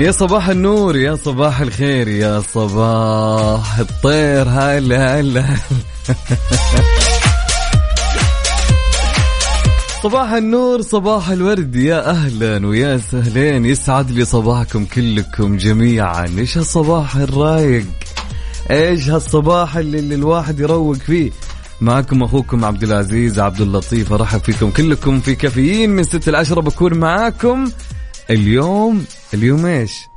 يا صباح النور يا صباح الخير يا صباح الطير. هلا هلا صباح النور صباح الورد. يا أهلا ويا سهلين. يسعد لي صباحكم كلكم جميعا. إيش هالصباح الرايق؟ إيش هالصباح اللي, اللي الواحد يروق فيه؟ معكم أخوكم عبد العزيز عبد اللطيف. أرحب فيكم كلكم في كافيين من 6 ل 10 بكون معاكم اليوم اليوم إيش؟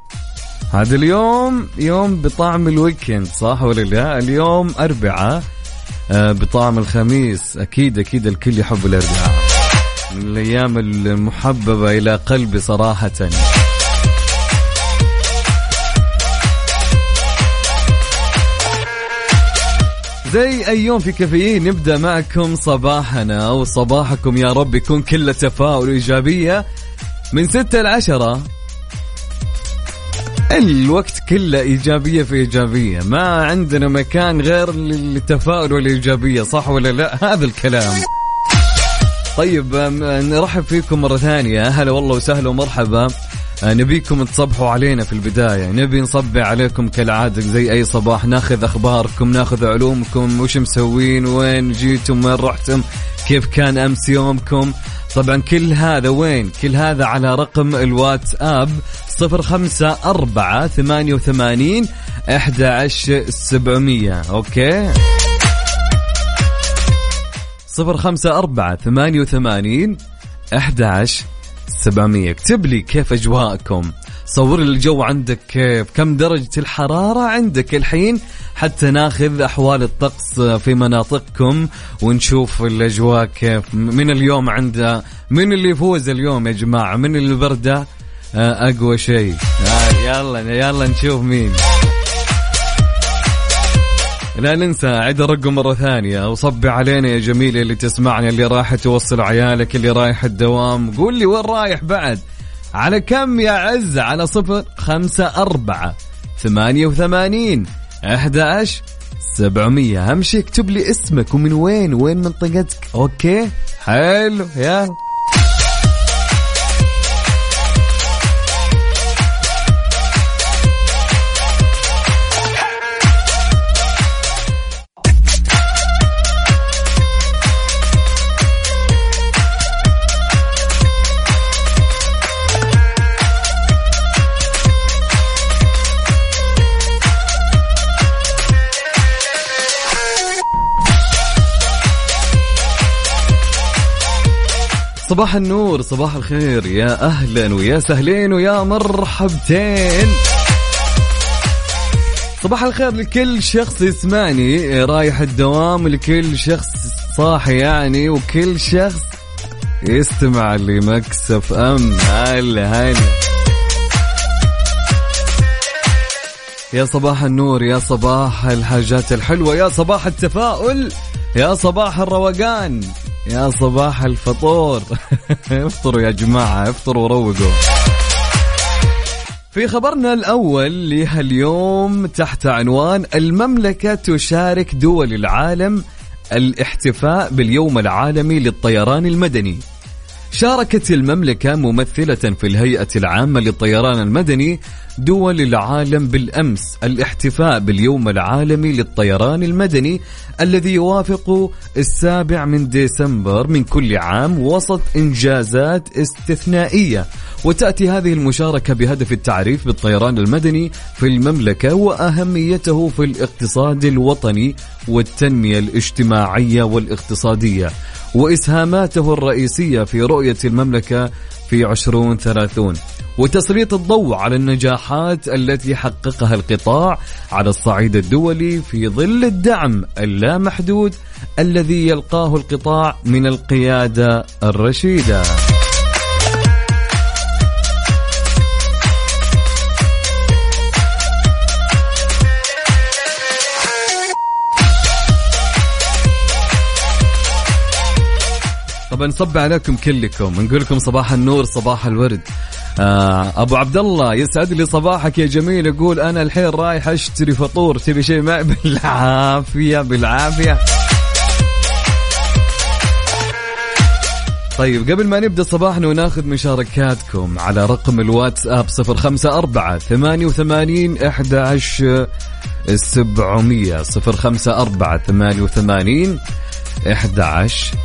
هذا اليوم يوم بطعم الويكند صح ولا لا؟ اليوم أربعة آه، بطعم الخميس أكيد أكيد الكل يحب الأربعاء من الأيام المحببة إلى قلبي صراحة زي أي يوم في كافيين نبدأ معكم صباحنا وصباحكم يا رب يكون كله تفاؤل وإيجابية من ستة لعشرة الوقت كله إيجابية في إيجابية. ما عندنا مكان غير للتفاؤل والإيجابية صح ولا لا؟ هذا الكلام. طيب نرحب فيكم مرة ثانية. هلا والله وسهلا ومرحبا. أه، نبيكم تصبحوا علينا في البداية. نبي نصبح عليكم كالعادة زي أي صباح. ناخذ أخباركم ناخذ علومكم وش مسوين وين جيتم وين رحتم كيف كان أمس يومكم. طبعا كل هذا وين؟ كل هذا على رقم الواتساب صفر خمسة أربعة ثمانية وثمانين أحد عشر سبعمية. أوكي. صفر خمسة أربعة ثمانية وثمانين أحد عشر سبعمية. اكتب لي كيف أجواءكم. صور لي الجو عندك كيف؟ كم درجة الحرارة عندك الحين؟ حتى ناخذ أحوال الطقس في مناطقكم ونشوف الأجواء كيف. من اليوم عنده من اللي يفوز اليوم يا جماعة؟ من اللي برده آه، أقوى شيء. آه، يلا يلا نشوف مين. لا ننسى عيد الرقم مرة ثانية. وصبي علينا يا جميلة اللي تسمعني اللي رايح توصل عيالك اللي رايح الدوام. قول لي وين رايح بعد؟ على كم يا عز؟ على صفر خمسة أربعة ثمانية وثمانين أحد سبعمية. أهم شيء اكتب لي اسمك ومن وين؟ وين منطقتك؟ أوكي؟ حلو يلا. صباح النور صباح الخير. يا أهلا ويا سهلين ويا مرحبتين. صباح الخير لكل شخص يسمعني رايح الدوام ولكل شخص صاحي يعني وكل شخص يستمع لمكسف أم. هلا هلا. يا صباح النور يا صباح الحاجات الحلوة يا صباح التفاؤل يا صباح الروقان. يا صباح الفطور. افطروا يا جماعة افطروا وروقوا. في خبرنا الأول لهاليوم تحت عنوان المملكة تشارك دول العالم الاحتفاء باليوم العالمي للطيران المدني. شاركت المملكة ممثلة في الهيئة العامة للطيران المدني دول العالم بالأمس الاحتفاء باليوم العالمي للطيران المدني الذي يوافق السابع من ديسمبر من كل عام وسط إنجازات استثنائية. وتأتي هذه المشاركة بهدف التعريف بالطيران المدني في المملكة وأهميته في الاقتصاد الوطني والتنمية الاجتماعية والاقتصادية. وإسهاماته الرئيسية في رؤية المملكة في عشرون ثلاثون. وتسليط الضوء على النجاحات التي حققها القطاع على الصعيد الدولي في ظل الدعم اللامحدود الذي يلقاه القطاع من القيادة الرشيدة. نصب عليكم كلكم. نقول لكم صباح النور صباح الورد. آه أبو عبد الله يسعد لي صباحك يا جميل. يقول أنا الحين رايح أشتري فطور. تبي شيء معي؟ بالعافية بالعافية. طيب قبل ما نبدأ صباحنا وناخذ مشاركاتكم على رقم الواتساب 054 88 11 700 054 88 11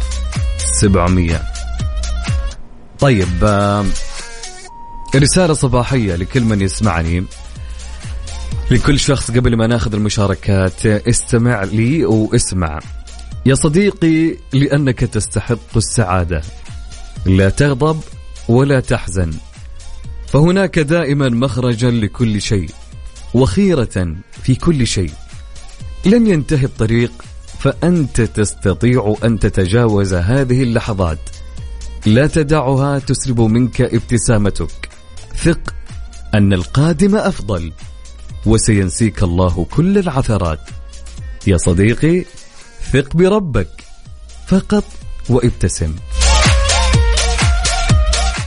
700 طيب رسالة صباحية لكل من يسمعني. لكل شخص قبل ما ناخذ المشاركات استمع لي واسمع. يا صديقي لأنك تستحق السعادة. لا تغضب ولا تحزن. فهناك دائما مخرجا لكل شيء وخيرة في كل شيء. لن ينتهي الطريق فأنت تستطيع أن تتجاوز هذه اللحظات. لا تدعها تسلب منك ابتسامتك. ثق أن القادم أفضل وسينسيك الله كل العثرات. يا صديقي ثق بربك فقط وابتسم.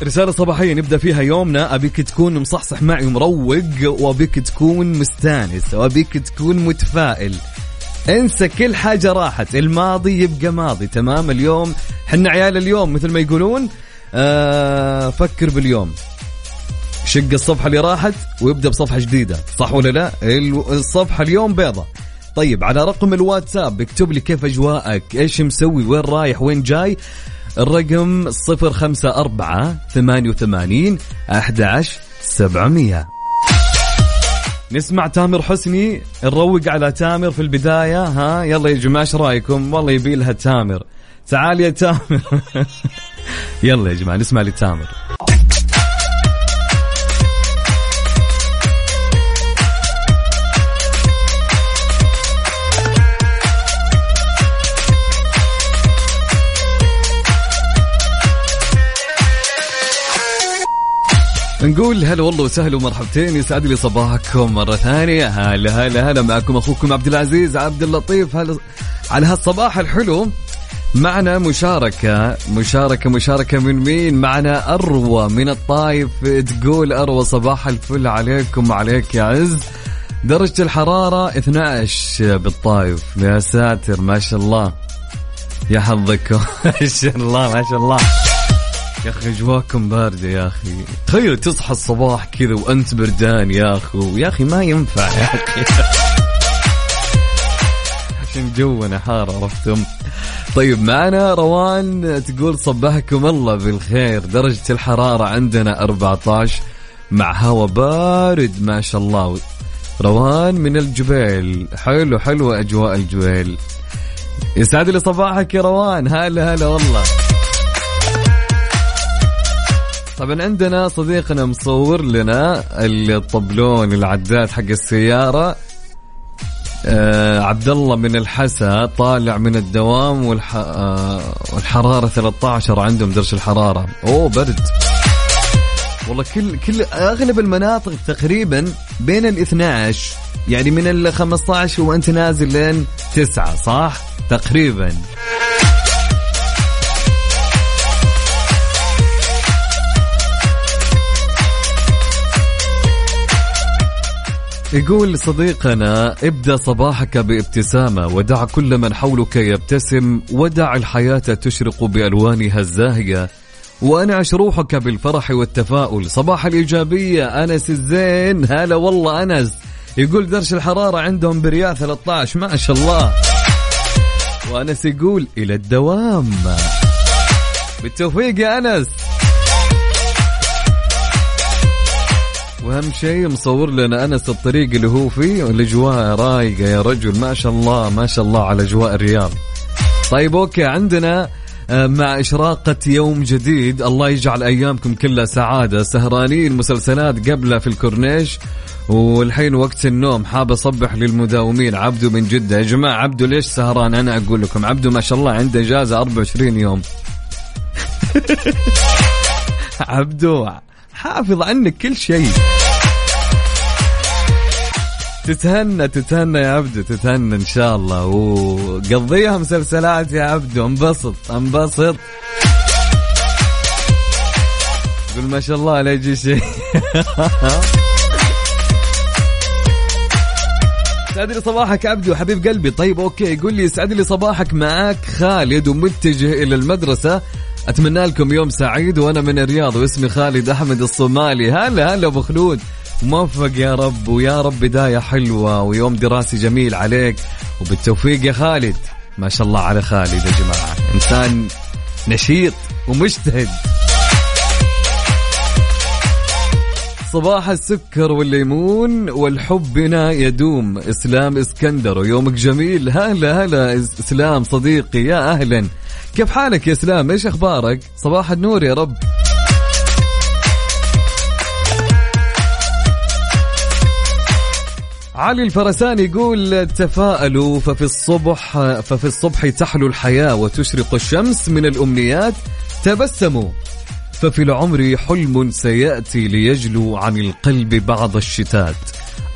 رسالة صباحية نبدأ فيها يومنا. أبيك تكون مصحصح معي ومروق وأبيك تكون مستانس وأبيك تكون متفائل. انسى كل حاجة راحت. الماضي يبقى ماضي تمام؟ اليوم حنا عيال اليوم مثل ما يقولون آه فكر باليوم. شق الصفحة اللي راحت ويبدأ بصفحة جديدة صح ولا لا؟ الصفحة اليوم بيضة. طيب على رقم الواتساب اكتب لي كيف أجواءك إيش مسوي وين رايح وين جاي؟ الرقم 054 88 11 700 نسمع تامر حسني نروق على تامر في البداية ها؟ يلا يا جماعة إيش رأيكم؟ والله يبي لها تامر. تعال يا تامر. يلا يا جماعة نسمع لتامر. نقول هلا والله وسهلا ومرحبتين يسعد لي صباحكم مرة ثانية. هلا هلا هلا معكم أخوكم عبد العزيز عبد اللطيف. هلا على هالصباح الحلو معنا مشاركة مشاركة مشاركة من مين؟ معنا أروى من الطايف تقول أروى صباح الفل عليكم وعليك يا عز. درجة الحرارة 12 بالطايف. يا ساتر ما شاء الله. يا حظكم ما شاء الله ما شاء الله. يا أخي اجواكم باردة يا أخي. تخيل تصحى الصباح كذا وأنت بردان يا أخي. يا أخي ما ينفع يا أخي. عشان جونا حار عرفتم. طيب معنا روان تقول صبحكم الله بالخير. درجة الحرارة عندنا 14 مع هواء بارد ما شاء الله. روان من الجبيل. حلو حلو أجواء الجبيل. يسعد لي صباحك يا روان. هلا هلا والله. طبعا عندنا صديقنا مصور لنا الطبلون العداد حق السيارة آه عبد الله من الحسا طالع من الدوام والح... آه والحرارة 13 عندهم درجة الحرارة. أوه برد. والله كل كل أغلب المناطق تقريبا بين ال 12 يعني من ال 15 وانت نازل لين 9 صح؟ تقريبا. يقول صديقنا ابدأ صباحك بابتسامة ودع كل من حولك يبتسم ودع الحياة تشرق بألوانها الزاهية وأنعش روحك بالفرح والتفاؤل. صباح الإيجابية أنس الزين. هلا والله أنس. يقول درجة الحرارة عندهم بريال 13 ما شاء الله. وأنس يقول إلى الدوام. بالتوفيق يا أنس. وأهم شيء مصور لنا أنس الطريق اللي هو فيه والاجواء رايقة يا رجل. ما شاء الله ما شاء الله على أجواء الرياض. طيب okay عندنا آه، مع إشراقة يوم جديد الله يجعل أيامكم كلها سعادة. سهرانين مسلسلات قبله في الكورنيش والحين وقت النوم. حاب أصبح للمداومين. عبدو من جدة. يا جماعة عبدو ليش سهران؟ أنا أقول لكم عبدو ما شاء الله عنده إجازة 24 يوم. عبدو حافظ عنك كل شيء. تتهنى تتهنى يا عبدو تتهنى إن شاء الله. وقضيها مسلسلات يا عبدو انبسط انبسط. قول ما شاء الله لا يجي شيء. يسعد لي صباحك عبدو حبيب قلبي. طيب أوكي يقول لي يسعد لي صباحك معاك خالد ومتجه إلى المدرسة. أتمنى لكم يوم سعيد وأنا من الرياض واسمي خالد أحمد الصومالي. هلا هلا أبو خلود. موفق يا رب ويا رب بداية حلوة ويوم دراسي جميل عليك. وبالتوفيق يا خالد. ما شاء الله على خالد يا جماعة. إنسان نشيط ومجتهد. صباح السكر والليمون والحب بنا يدوم. إسلام إسكندر ويومك جميل. هلا هلا إسلام صديقي يا أهلا. كيف حالك يا إسلام؟ إيش أخبارك؟ صباح النور يا رب. علي الفرساني يقول تفاءلوا ففي الصبح ففي الصبح تحلو الحياة وتشرق الشمس من الأمنيات. تبسموا ففي العمر حلم سيأتي ليجلو عن القلب بعض الشتات.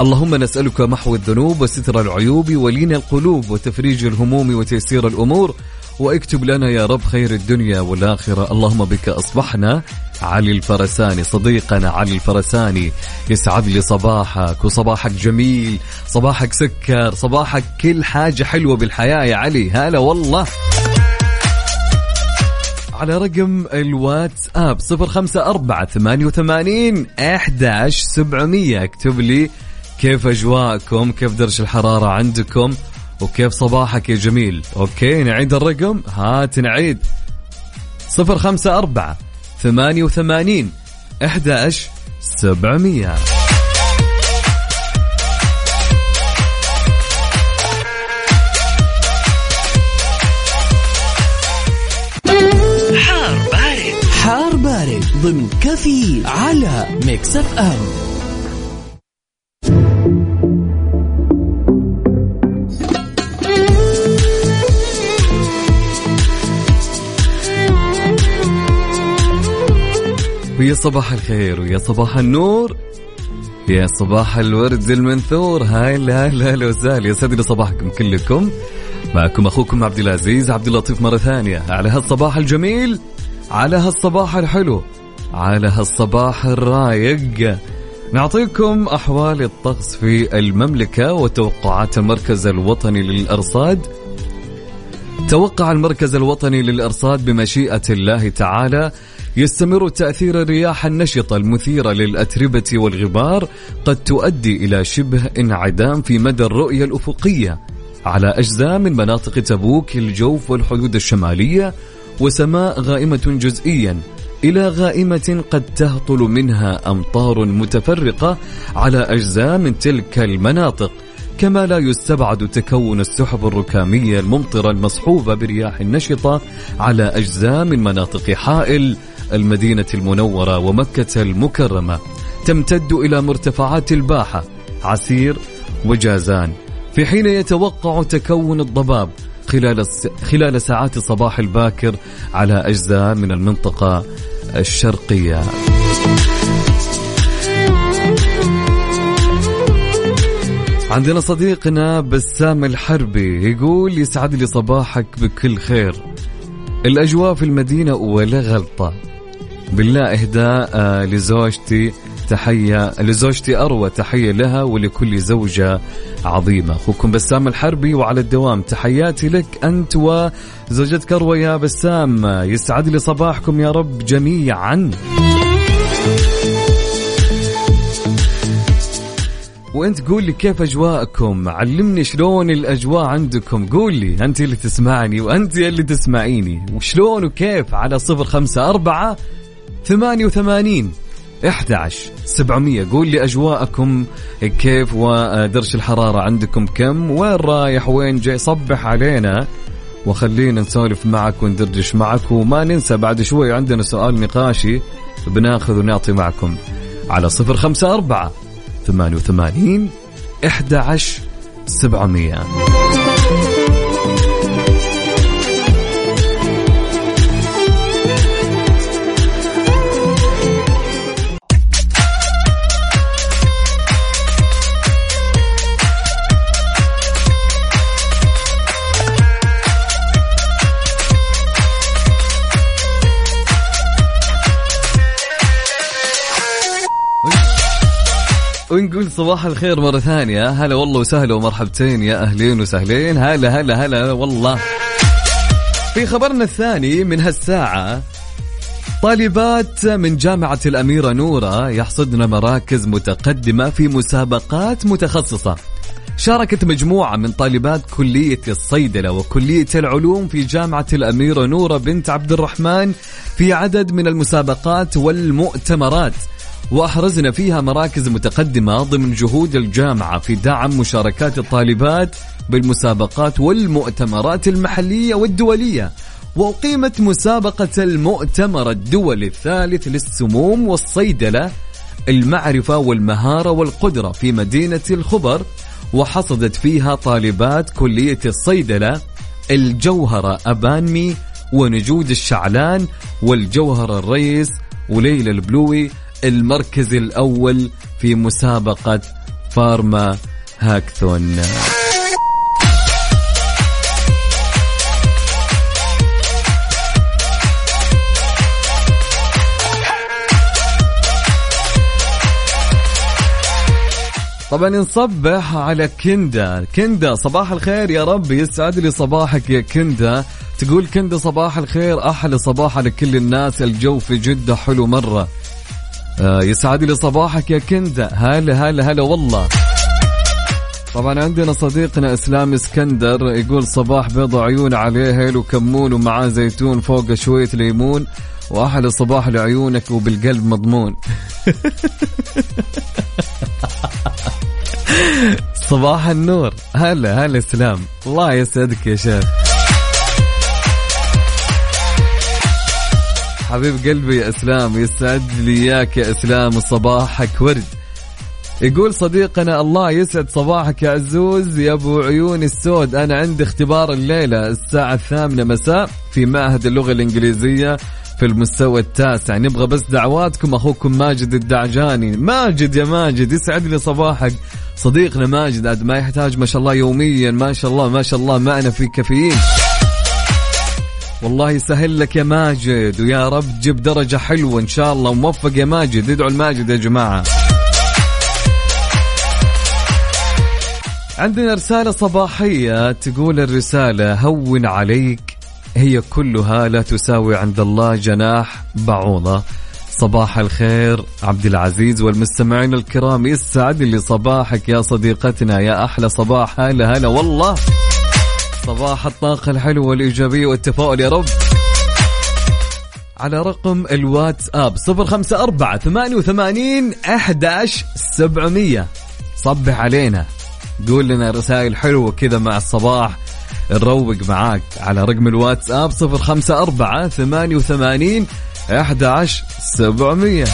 اللهم نسألك محو الذنوب وستر العيوب ولين القلوب وتفريج الهموم وتيسير الأمور. واكتب لنا يا رب خير الدنيا والآخرة. اللهم بك أصبحنا علي الفرساني صديقنا علي الفرساني يسعد لي صباحك وصباحك جميل صباحك سكر صباحك كل حاجة حلوة بالحياة يا علي. هلا والله. على رقم الواتساب صفر خمسة أربعة ثمانية وثمانين أحداش سبعمية. اكتب لي كيف أجواءكم كيف درجة الحرارة عندكم. وكيف صباحك يا جميل؟ أوكي نعيد الرقم؟ هات نعيد. صفر خمسة أربعة ثمانية وثمانين أحداش سبعمية. حار بارد. حار بارد ضمن كافيين على Mix FM. ويا صباح الخير ويا صباح النور. يا صباح الورد المنثور. هلا هلا هلا وسهلا يسعد لي صباحكم كلكم. معكم أخوكم عبد العزيز عبد اللطيف مرة ثانية. على هالصباح الجميل على هالصباح الحلو على هالصباح الرايق. نعطيكم أحوال الطقس في المملكة وتوقعات المركز الوطني للأرصاد. توقع المركز الوطني للأرصاد بمشيئة الله تعالى يستمر تأثير الرياح النشطة المثيرة للأتربة والغبار قد تؤدي إلى شبه انعدام في مدى الرؤية الأفقية. على أجزاء من مناطق تبوك الجوف والحدود الشمالية وسماء غائمة جزئيا. إلى غائمة قد تهطل منها أمطار متفرقة على أجزاء من تلك المناطق. كما لا يستبعد تكون السحب الركامية الممطرة المصحوبة برياح نشطة على أجزاء من مناطق حائل المدينة المنورة ومكة المكرمة تمتد إلى مرتفعات الباحة عسير وجازان في حين يتوقع تكون الضباب خلال. خلال ساعات الصباح الباكر على أجزاء من المنطقة الشرقية عندنا صديقنا بسام الحربي يقول يسعد لي صباحك بكل خير الأجواء في المدينة ولا غلطة بالله إهداء آه، لزوجتي تحية لزوجتي أروى تحية لها ولكل زوجة عظيمة. أخوكم بسام الحربي وعلى الدوام تحياتي لك أنت وزوجتك أروى يا بسام. يسعد لي صباحكم يا رب جميعا. وأنت قول لي كيف أجواءكم؟ علمني شلون الأجواء عندكم. قول لي أنت اللي تسمعني وأنت اللي تسمعيني. وشلون وكيف؟ على صفر خمسة أربعة ثمانية وثمانين 11 700 قول لي اجواءكم كيف ودرجه الحرارة عندكم كم وين رايح وين جاي صبح علينا وخلينا نسولف معك وندردش معك وما ننسى بعد شوي عندنا سؤال نقاشي بناخذ ونعطي معكم على صفر خمسة أربعة ثمانية وثمانين إحدى عشر سبعمية. صباح الخير مرة ثانية. هلا والله وسهلا ومرحبتين يا أهلين وسهلين. هلا هلا هلا والله. في خبرنا الثاني من هالساعة طالبات من جامعة الأميرة نورة يحصدن مراكز متقدمة في مسابقات متخصصة. شاركت مجموعة من طالبات كلية الصيدلة وكلية العلوم في جامعة الأميرة نورة بنت عبد الرحمن في عدد من المسابقات والمؤتمرات. وأحرزنا فيها مراكز متقدمة ضمن جهود الجامعة في دعم مشاركات الطالبات بالمسابقات والمؤتمرات المحلية والدولية. وأقيمت مسابقة المؤتمر الدولي الثالث للسموم والصيدلة المعرفة والمهارة والقدرة في مدينة الخبر وحصدت فيها طالبات كلية الصيدلة الجوهرة أبانمي ونجود الشعلان والجوهرة الريس وليلى البلوي المركز الأول في مسابقة فارما هاكثون. طبعا نصبح على كندا. كندا صباح الخير يا رب. يسعد لي صباحك يا كندا. تقول كندا صباح الخير أحلى صباح على كل الناس. الجو في جدة حلو مرة. يسعد لي صباحك يا كندا. هلا هلا هلا والله. طبعا عندنا صديقنا إسلام إسكندر يقول صباح بيض عيون عليه هيل وكمون ومعاه زيتون فوق شوية ليمون. واحلى صباح لعيونك وبالقلب مضمون. صباح النور. هلا هلا إسلام. الله يسعدك يا شيخ. حبيب قلبي يا إسلام يسعد لي اياك يا إسلام وصباحك ورد. يقول صديقنا الله يسعد صباحك يا عزوز يا أبو عيون السود. أنا عندي اختبار الليلة الساعة الثامنة مساء في معهد اللغة الإنجليزية في المستوى التاسع. نبغى بس دعواتكم أخوكم ماجد الدعجاني. ماجد يا ماجد يسعد لي صباحك. صديقنا ماجد ما يحتاج ما شاء الله يوميا ما شاء الله ما شاء الله معنا في كافيين. والله يسهل لك يا ماجد ويا رب تجيب درجة حلوة إن شاء الله وموفق يا ماجد ادعوا الماجد يا جماعة. عندنا رسالة صباحية تقول الرسالة هون عليك هي كلها لا تساوي عند الله جناح بعوضة. صباح الخير عبد العزيز والمستمعين الكرام يسعد لي صباحك يا صديقتنا؟ يا أحلى صباح هلا هلا والله. صباح الطاقة الحلوة والإيجابية والتفاؤل يا رب. على رقم الواتس أب صفر خمسة أربعة ثمانية وثمانين أحداش سبعمية. صبح علينا. قول لنا رسائل حلوة كذا مع الصباح. نروق معاك على رقم الواتس أب صفر خمسة أربعة ثمانية وثمانين أحداش سبعمية.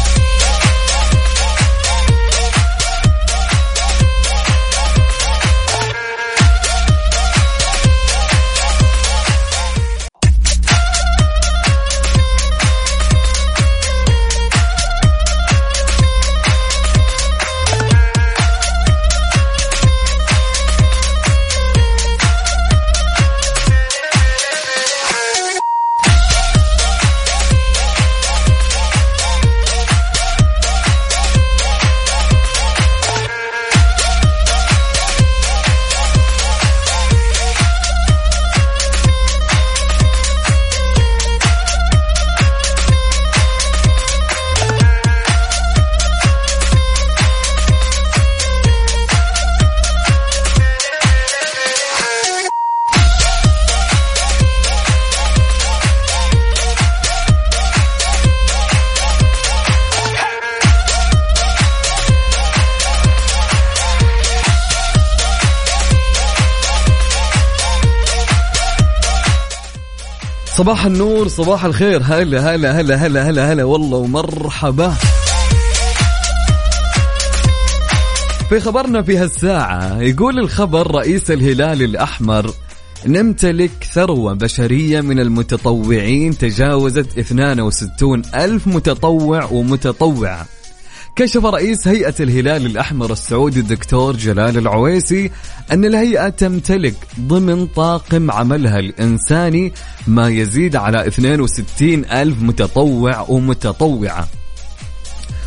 صباح النور صباح الخير. هلا هلا هلا هلا هلا هلا. والله ومرحبا. في خبرنا في هالساعة يقول الخبر رئيس الهلال الأحمر نمتلك ثروة بشرية من المتطوعين تجاوزت 62 ألف متطوع ومتطوعة. كشف رئيس هيئة الهلال الأحمر السعودي الدكتور جلال العويسي أن الهيئة تمتلك ضمن طاقم عملها الإنساني ما يزيد على 62 ألف متطوع ومتطوعة.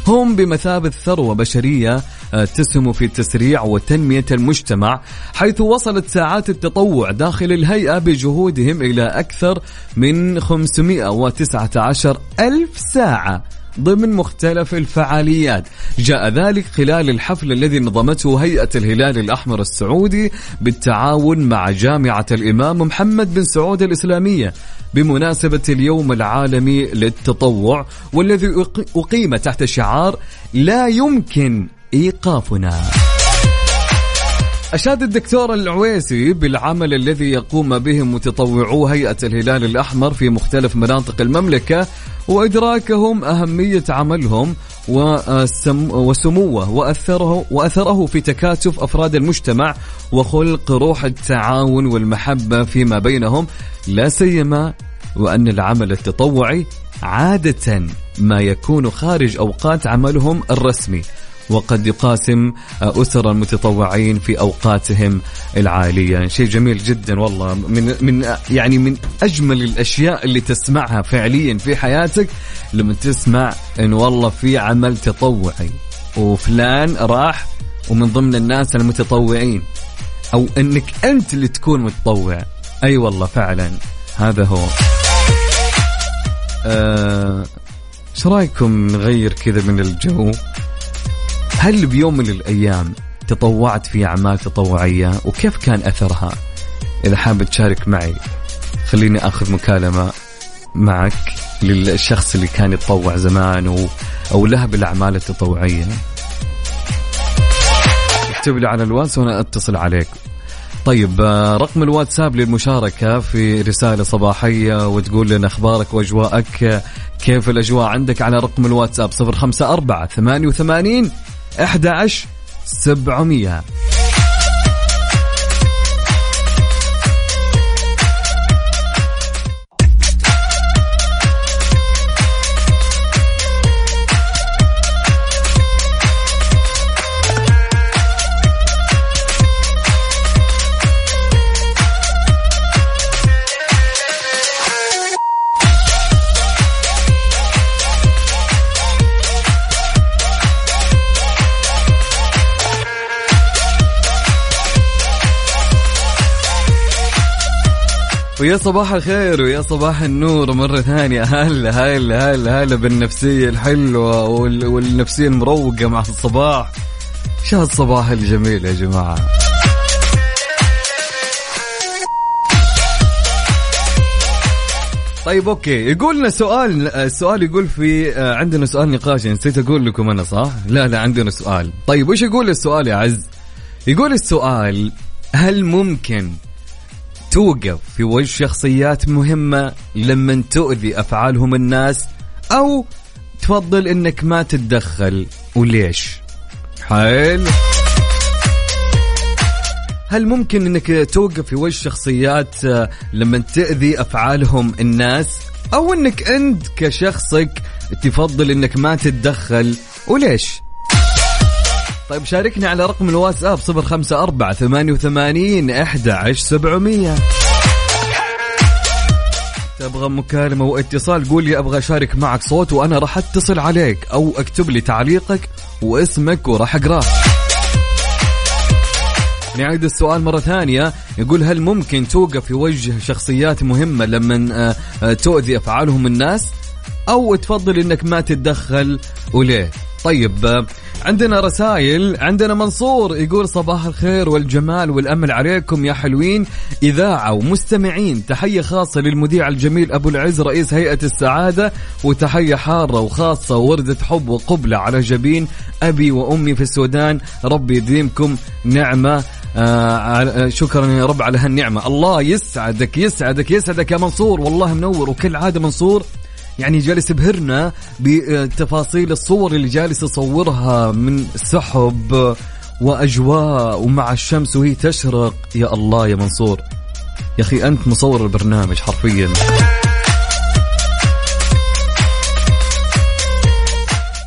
هم بمثابة ثروة بشرية آه، تسهم في تسريع وتنمية المجتمع حيث وصلت ساعات التطوع داخل الهيئة بجهودهم إلى أكثر من 519 ألف ساعة. ضمن مختلف الفعاليات. جاء ذلك خلال الحفل الذي نظمته هيئة الهلال الأحمر السعودي بالتعاون مع جامعة الإمام محمد بن سعود الإسلامية بمناسبة اليوم العالمي للتطوع والذي أق- أقيم تحت شعار لا يمكن إيقافنا. أشاد الدكتور العويسي بالعمل الذي يقوم به متطوعو هيئة الهلال الأحمر في مختلف مناطق المملكة وإدراكهم أهمية عملهم وسم وسموه وأثره وأثره في تكاتف أفراد المجتمع وخلق روح التعاون والمحبة فيما بينهم لا سيما وأن العمل التطوعي عادة ما يكون خارج أوقات عملهم الرسمي. وقد يقاسم أسر المتطوعين في أوقاتهم العالية. شيء جميل جدا والله. من, من يعني من أجمل الأشياء اللي تسمعها فعليا في حياتك لما تسمع أن والله في عمل تطوعي. وفلان راح ومن ضمن الناس المتطوعين. أو أنك أنت اللي تكون متطوع. أي أيوة والله فعلا. هذا هو. آه، إيش رأيكم نغير كذا من الجو؟ هل بيوم من الأيام تطوعت في أعمال تطوعية؟ وكيف كان أثرها؟ إذا حاب تشارك معي خليني آخذ مكالمة معك للشخص اللي كان يتطوع زمان و... أو له بالأعمال التطوعية. اكتب لي على الواتس وأنا أتصل عليك. طيب آه، رقم الواتساب للمشاركة في رسالة صباحية وتقول لنا أخبارك وأجواءك كيف الأجواء عندك على رقم الواتساب؟ 054 88 11 700 ويا صباح الخير ويا صباح النور مرة ثانية. هلا هلا هلا هلا بالنفسية الحلوة وال- والنفسية المروقة مع الصباح. شو هالصباح الجميل يا جماعة؟ طيب أوكي. يقول لنا سؤال السؤال يقول في آه، عندنا سؤال نقاش نسيت أقول لكم أنا صح؟ لا لا عندنا سؤال. طيب وش يقول السؤال يا عز؟ يقول السؤال هل ممكن توقف في وجه شخصيات مهمة لما تؤذي أفعالهم الناس أو تفضل إنك ما تتدخل. وليش؟ حلو هل ممكن إنك توقف في وجه شخصيات آه، لما تأذي أفعالهم الناس؟ أو إنك أنت كشخصك تفضل إنك ما تتدخل؟ وليش؟ طيب شاركني على رقم الواتساب صفر خمسة أربعة ثمانية وثمانين أحد سبعمية. تبغى مكالمة واتصال قول لي أبغى أشارك معك صوت وأنا راح أتصل عليك أو أكتب لي تعليقك واسمك وراح أقراه نعيد السؤال مرة ثانية. يقول هل ممكن توقف في وجه شخصيات مهمة لما آه، آه، تؤذي أفعالهم الناس؟ أو تفضل أنك ما تتدخل وليه؟ طيب عندنا رسائل عندنا منصور يقول صباح الخير والجمال والأمل عليكم يا حلوين. إذاعة ومستمعين تحية خاصة للمذيع الجميل أبو العز رئيس هيئة السعادة وتحية حارة وخاصة وردة حب وقبلة على جبين أبي وأمي في السودان. ربي يديمكم نعمة آه آه، شكرا يا رب على هالنعمة. الله يسعدك يسعدك يسعدك يا منصور. والله منور وكل عادة منصور. يعني جالس يبهرنا بتفاصيل الصور اللي جالس يصورها من سحب وأجواء ومع الشمس وهي تشرق. يا الله يا منصور. يا أخي أنت مصور البرنامج حرفيا.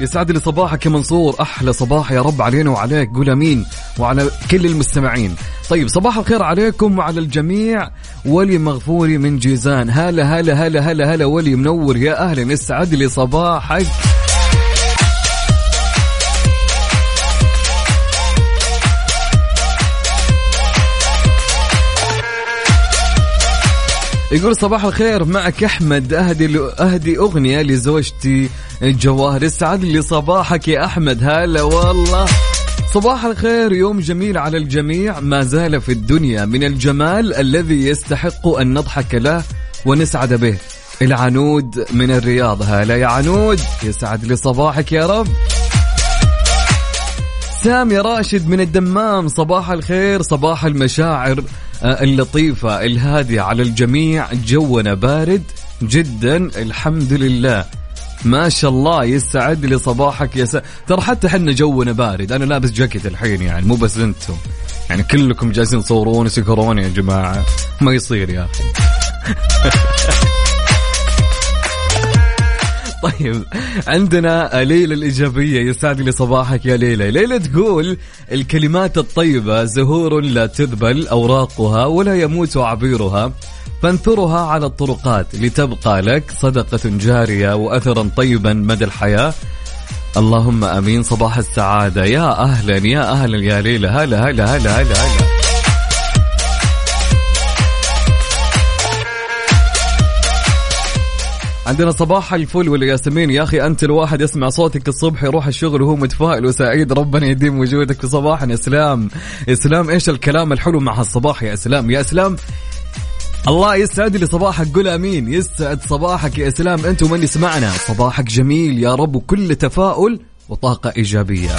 يسعد لي صباحك يا منصور. أحلى صباح يا رب علينا وعليك. قول آمين وعلى كل المستمعين. طيب صباح الخير عليكم وعلى الجميع. ولي مغفوري من جيزان. هلا هلا هلا هلا هلا ولي منور. يا أهلا يسعد لي صباحك. يقول صباح الخير معك أحمد أهدي أهدي أغنية لزوجتي جواهر يسعد لي صباحك يا أحمد هلا والله. صباح الخير يوم جميل على الجميع. ما زال في الدنيا من الجمال الذي يستحق أن نضحك له ونسعد به. العنود من الرياض هلا يا عنود. يسعد لي صباحك يا رب. سامي راشد من الدمام. صباح الخير صباح المشاعر آه، اللطيفة الهادية على الجميع. جونا بارد جدا الحمد لله. ما شاء الله يسعد لي صباحك يا. ترى حتى حنا جونا بارد. أنا لابس جاكيت الحين يعني مو بس أنتم. يعني كلكم جالسين تصورون وسكرون يا جماعة. ما يصير يا أخي. طيب عندنا ليلى الإيجابية يسعد لي صباحك يا ليلى. ليلى تقول الكلمات الطيبة زهور لا تذبل أوراقها ولا يموت عبيرها فانثرها على الطرقات لتبقى لك صدقة جارية وأثرا طيبا مدى الحياة. اللهم آمين صباح السعادة. يا أهلا يا أهلا يا ليلى. هلا هلا هلا هلا هلا. عندنا صباح الفل والياسمين. يا أخي أنت الواحد يسمع صوتك الصبح يروح الشغل وهو متفائل وسعيد. ربنا يديم وجودك في صباحنا. اسلام اسلام إيش الكلام الحلو مع هالصباح يا اسلام يا اسلام الله يسعد لي صباحك. قول آمين. يسعد صباحك يا اسلام أنت ومن يسمعنا. صباحك جميل يا رب. وكل تفاؤل وطاقة إيجابية.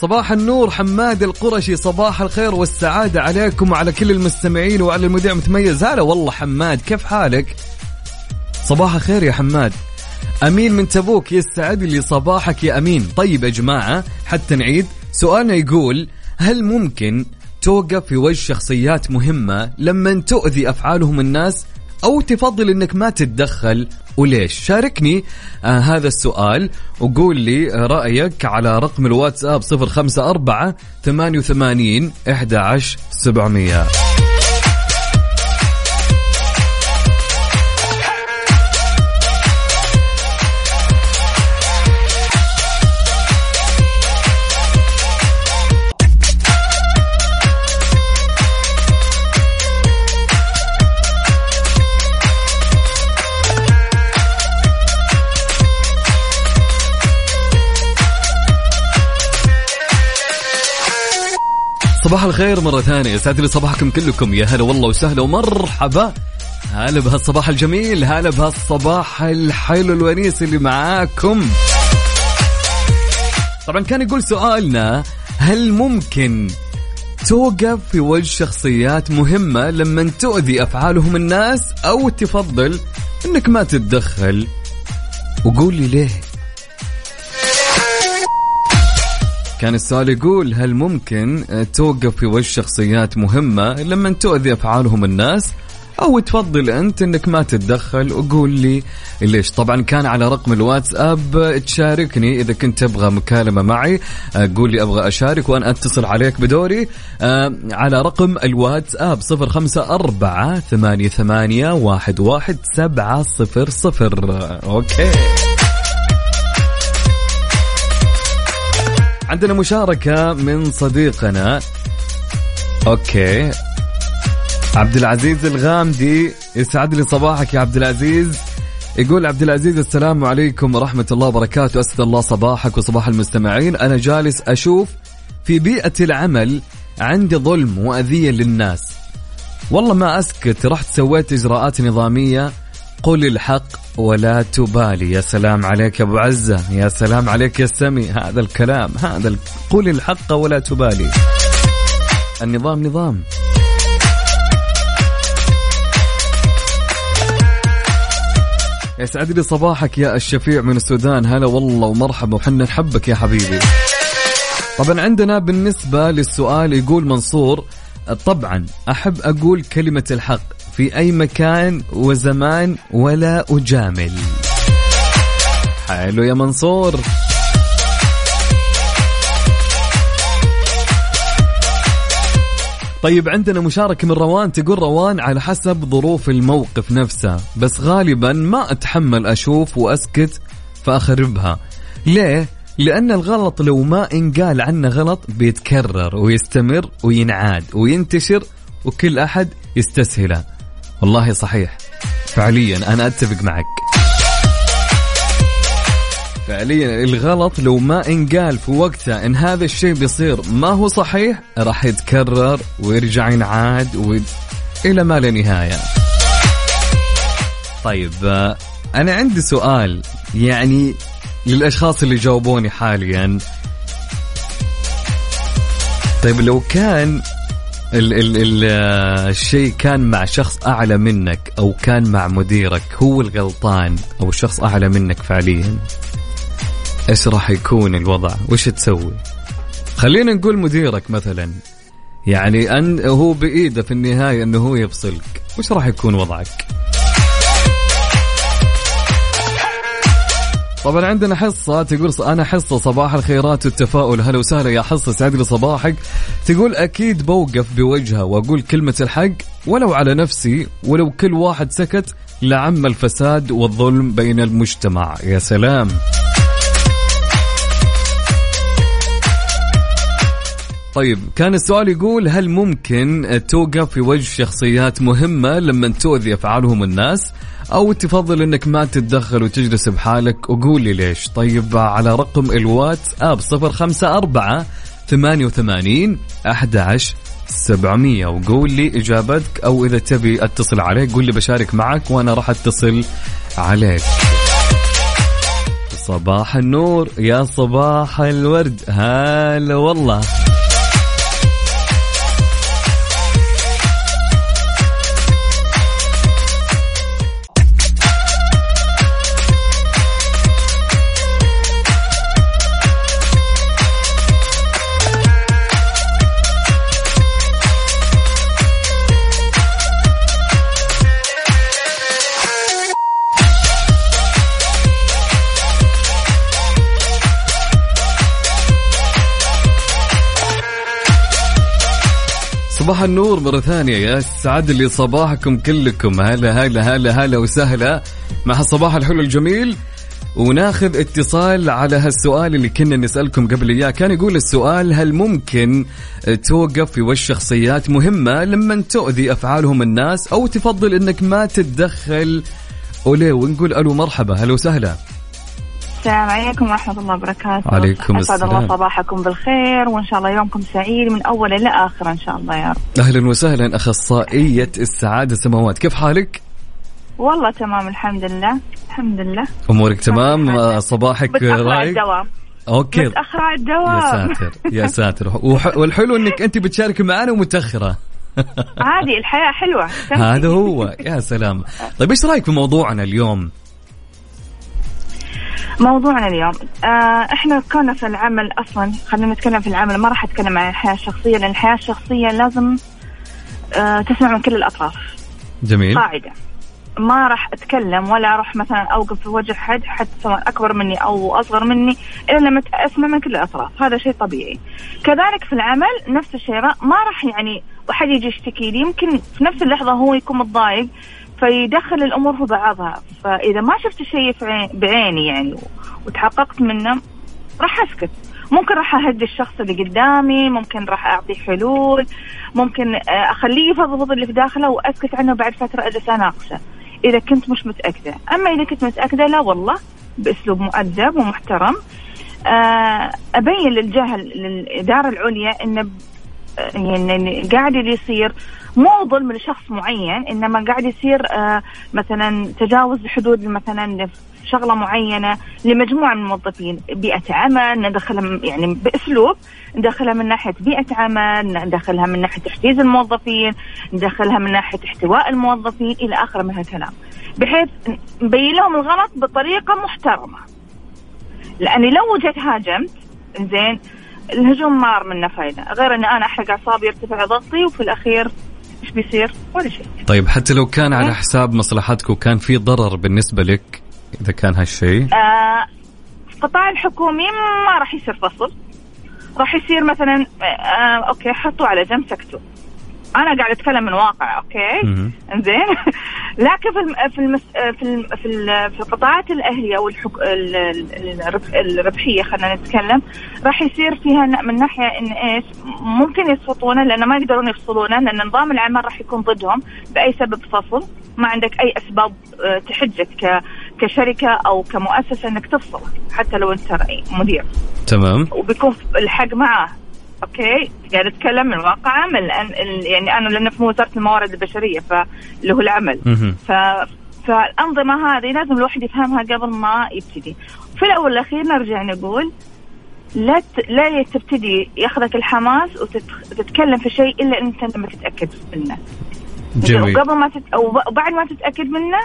صباح النور حماد القرشي صباح الخير والسعادة عليكم وعلى كل المستمعين وعلى المذيع متميز هلا والله حماد كيف حالك؟ صباح الخير يا حماد. أمين من تبوك يسعد لي صباحك يا أمين. طيب يا جماعة حتى نعيد. سؤالنا يقول هل ممكن توقف في وجه شخصيات مهمة لما تؤذي أفعالهم الناس؟ أو تفضل أنك ما تتدخل. وليش؟ شاركني آه هذا السؤال وقول لي رأيك على رقم الواتساب 054 88 11 صباح الخير مرة ثانية. يسعد لي صباحكم كلكم. يا هلا والله وسهلا ومرحبا. هلا بهالصباح الجميل هلا بهالصباح الحلو الونيس اللي معاكم. طبعا كان يقول سؤالنا هل ممكن توقف في وجه شخصيات مهمة لما تؤذي أفعالهم الناس أو تفضل أنك ما تتدخل؟ وقول لي ليه. كان السؤال يقول هل ممكن توقف في وجه شخصيات مهمة لما تؤذي أفعالهم الناس؟ أو تفضل أنت أنك ما تتدخل وقول لي ليش. طبعا كان على رقم الواتساب تشاركني إذا كنت تبغى مكالمة معي. قول لي أبغى أشارك وأنا أتصل عليك بدوري. آه، على رقم الواتساب صفر خمسة أربعة ثمانية ثمانية واحد واحد سبعة صفر صفر. أوكي. عندنا مشاركة من صديقنا. okay. عبد العزيز الغامدي يسعد لي صباحك يا عبد العزيز. يقول عبد العزيز السلام عليكم ورحمة الله وبركاته. أسعد الله صباحك وصباح المستمعين. أنا جالس أشوف في بيئة العمل عندي ظلم وأذية للناس. والله ما أسكت رحت سويت إجراءات نظامية قل الحق ولا تبالي. يا سلام عليك يا أبو عزة. يا سلام عليك يا سمي. هذا الكلام. هذا ال... قل الحق ولا تبالي. النظام نظام. يسعد لي صباحك يا الشفيع من السودان. هلا والله ومرحبا وحنا نحبك يا حبيبي. طبعا عندنا بالنسبة للسؤال يقول منصور طبعا أحب أقول كلمة الحق. في أي مكان وزمان ولا أجامل. حلو يا منصور. طيب عندنا مشاركة من روان. تقول روان على حسب ظروف الموقف نفسه بس غالبا ما أتحمل أشوف وأسكت فأخربها. ليه؟ لأن الغلط لو ما انقال عنه غلط بيتكرر ويستمر وينعاد وينتشر وكل أحد يستسهله. والله صحيح. فعليا أنا أتفق معك. فعليا الغلط لو ما انقال في وقته إن هذا الشيء بيصير ما هو صحيح راح يتكرر ويرجع ينعاد و... إلى ما لا نهاية. طيب أنا عندي سؤال يعني للأشخاص اللي جاوبوني حاليا. طيب لو كان ال ال ال آه، الشيء كان مع شخص أعلى منك أو كان مع مديرك هو الغلطان أو شخص أعلى منك فعليا؟ إيش راح يكون الوضع؟ وش تسوي؟ خلينا نقول مديرك مثلا يعني أن هو بإيده في النهاية أنه هو يفصلك وش راح يكون وضعك؟ طبعا عندنا حصة تقول أنا حصة صباح الخيرات والتفاؤل. هلا وسهلا يا حصة سعد لي صباحك تقول أكيد بوقف بوجهها وأقول كلمة الحق ولو على نفسي ولو كل واحد سكت لعم الفساد والظلم بين المجتمع. يا سلام. طيب كان السؤال يقول هل ممكن توقف في وجه شخصيات مهمة لما تؤذي أفعالهم الناس؟ أو تفضل أنك ما تتدخل وتجلس بحالك وقول لي ليش. طيب على رقم الواتس آب صفر خمسة أربعة ثمانية وثمانين أحد عشر سبعمية وقول لي إجابتك أو إذا تبي أتصل عليك قول لي بشارك معك وأنا راح أتصل عليك. صباح النور يا صباح الورد. هلا والله. صباح النور مرة ثانية يا سعد لي صباحكم كلكم هلا هلا هلا هلا وسهلا. مع الصباح الحلو الجميل وناخذ اتصال على هالسؤال اللي كنا نسألكم قبل إياه. كان يقول السؤال هل ممكن توقف في وجه شخصيات مهمة لما تؤذي أفعالهم الناس أو تفضل أنك ما تتدخل؟ وليه ونقول ألو مرحبا هلا وسهلا. السلام عليكم ورحمة الله وبركاته. عليكم السلام. الله صباحكم بالخير وإن شاء الله يومكم سعيد من أوله لآخره إن شاء الله يا رب. أهلا وسهلا أخصائية السعادة سماوات كيف حالك؟ والله تمام الحمد لله. الحمد لله. أمورك تمام؟ صباحك رايق؟ الدوام. أوكي. متأخرة على يا الدوام ساتر يا ساتر. والحلو إنك أنت بتشارك معنا ومتأخرة. عادي الحياة حلوة. هذا هو. يا سلام. طيب إيش رأيك في موضوعنا اليوم؟ موضوعنا اليوم. آه إحنا كنا في العمل أصلا خلينا نتكلم في العمل ما راح أتكلم عن الحياة الشخصية لأن الحياة الشخصية لازم آه تسمع من كل الأطراف. جميل. قاعدة. ما راح أتكلم ولا أروح مثلا أوقف في وجه حد حتى سواء أكبر مني أو أصغر مني إلا لما أسمع من كل الأطراف. هذا شيء طبيعي. كذلك في العمل نفس الشيء ما راح يعني واحد يجي يشتكي لي يمكن في نفس اللحظة هو يكون متضايق فيدخل الأمور في بعضها. فإذا ما شفت الشيء بعيني يعني وتحققت منه راح أسكت. ممكن راح أهدي الشخص اللي قدامي ممكن راح أعطيه حلول ممكن آه، أخليه يفضفض اللي في داخله وأسكت عنه بعد فترة اجلس اناقشه إذا كنت مش متأكدة. أما إذا كنت متأكدة لا والله بأسلوب مؤدب ومحترم. آه، أبين للجهه للإدارة العليا إن آه، يعني قاعد اللي يصير مو ظلم لشخص معين إنما قاعد يصير آه، مثلا تجاوز حدود مثلا شغله معينة لمجموعة من الموظفين بيئة عمل ندخلها يعني بأسلوب ندخلها من ناحية بيئة عمل ندخلها من ناحية تحفيز الموظفين ندخلها من ناحية احتواء الموظفين إلى اخره من هالكلام. بحيث نبين لهم الغلط بطريقة محترمة. لأني لو جيت هاجمت زين الهجوم ما منه فايدة. غير إن أنا أحرق أعصابي يرتفع ضغطي وفي الأخير إيش بيصير؟ ولا شيء. طيب حتى لو كان على حساب مصلحتك وكان في ضرر بالنسبة لك إذا كان هالشيء؟ آه القطاع الحكومي ما راح يصير فصل. راح يصير مثلا آه okay حطوا على جنب سكتوا أنا قاعد أتكلم من واقع okay. إنزين؟ لكن في الم... في المس... في الم... في, ال... في القطاعات الأهلية والحك... ال... ال- الرب- الربحية خلينا نتكلم راح يصير فيها من ناحية إن إيش؟ ممكن يسقطونه لأن ما يقدرون يفصلونه لأن نظام العمل راح يكون ضدهم بأي سبب فصل. ما عندك أي أسباب آه، تحجك ك... كشركة أو كمؤسسة إنك تفصل حتى لو أنت مدير. تمام. وبيكون الحق معه. أوكي. قاعد أتكلم من واقع عمل. لأن يعني أنا لأن في وزارة الموارد البشرية فاللي هو العمل. ف فالأنظمة هذه لازم الواحد يفهمها قبل ما يبتدي. في الأول والأخير نرجع نقول لا ت... لا تبتدي ياخذك الحماس وتتكلم في شيء إلا إنت لما تتأكد منه. جميل. وقبل ما تت... أو بعد ما تتأكد منه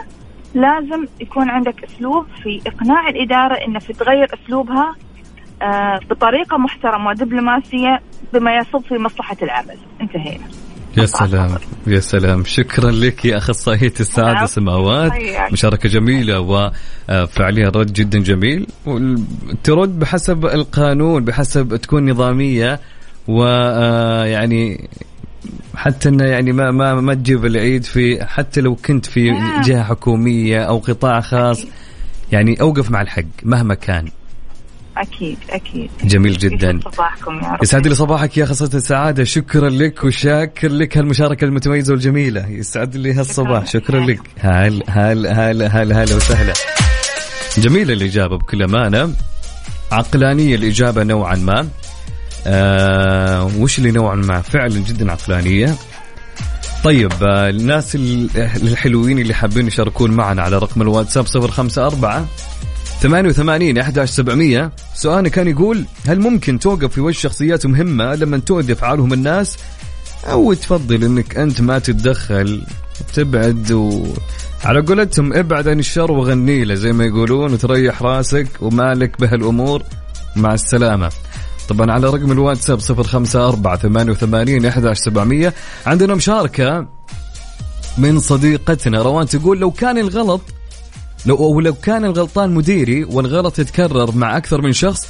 لازم يكون عندك أسلوب في إقناع الإدارة إنه في تغير أسلوبها بطريقة محترمة ودبلوماسية بما يصب في مصلحة العمل. انتهينا. يا سلام يا سلام. شكرا لك يا أخصائية السعادة نعم. سماوات. مشاركة جميلة وفعليا رد جدا جميل. ترد بحسب القانون بحسب تكون نظامية ويعني حتى إنه يعني ما ما ما تجيب العيد في حتى لو كنت في نعم. جهة حكومية أو قطاع خاص يعني أوقف مع الحق مهما كان. أكيد أكيد. جميل جدا. صباحكم يا رب. يسعد لي صباحك يا خاصة السعادة. شكرا لك وشاكر لك هالمشاركة المتميزة والجميلة. يسعد لي هالصباح. شكراً. شكرا لك. هل هل هل هل هلا وسهلا. جميلة الإجابة بكل أمانة. عقلانية الإجابة نوعا ما. آه وش اللي نوعا ما؟ فعلا جدا عقلانية. طيب آه الناس ال- الحلوين اللي حابين يشاركون معنا على رقم الواتساب 054 88 11700 سؤالنا كان يقول هل ممكن توقف في وجه شخصيات مهمة لما تؤذي أفعالهم الناس؟ أو تفضل أنك أنت ما تتدخل تبعد و... على قولتهم ابعد عن الشر وغني له زي ما يقولون وتريح راسك ومالك بهالأمور. مع السلامة. طبعا على رقم الواتساب 054 88 11700 عندنا مشاركة من صديقتنا روان تقول لو كان الغلط لو أو لو كان الغلطان مديري والغلط يتكرر مع أكثر من شخص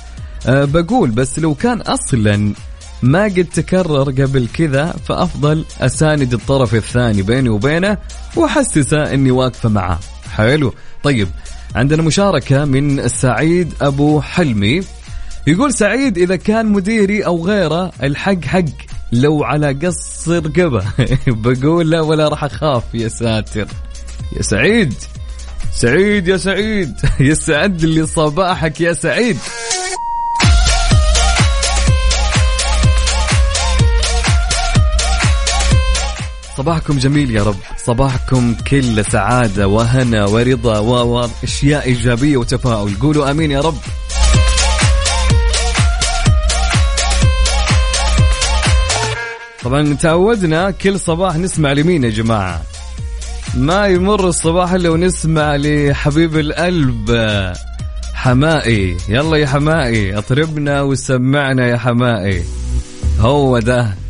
أه بقول بس لو كان أصلا ما قد تكرر قبل كذا فأفضل أساند الطرف الثاني بيني وبينه وأحسسه أني واقفة معاه حلو. طيب عندنا مشاركة من سعيد أبو حلمي. يقول سعيد إذا كان مديري أو غيره الحق حق لو على قص رقبة بقول لا ولا راح أخاف يا ساتر. يا سعيد. سعيد يا سعيد. يسعد لي صباحك يا سعيد. صباحكم جميل يا رب. صباحكم كل سعادة وهنا ورضا و- واشياء إيجابية وتفاؤل. قولوا آمين يا رب. طبعا تعودنا كل صباح نسمع لمين يا جماعة؟ ما يمر الصباح إلا ونسمع لحبيب القلب. حمائي يلا يا حمائي اطربنا وسمعنا يا حمائي. هو ده.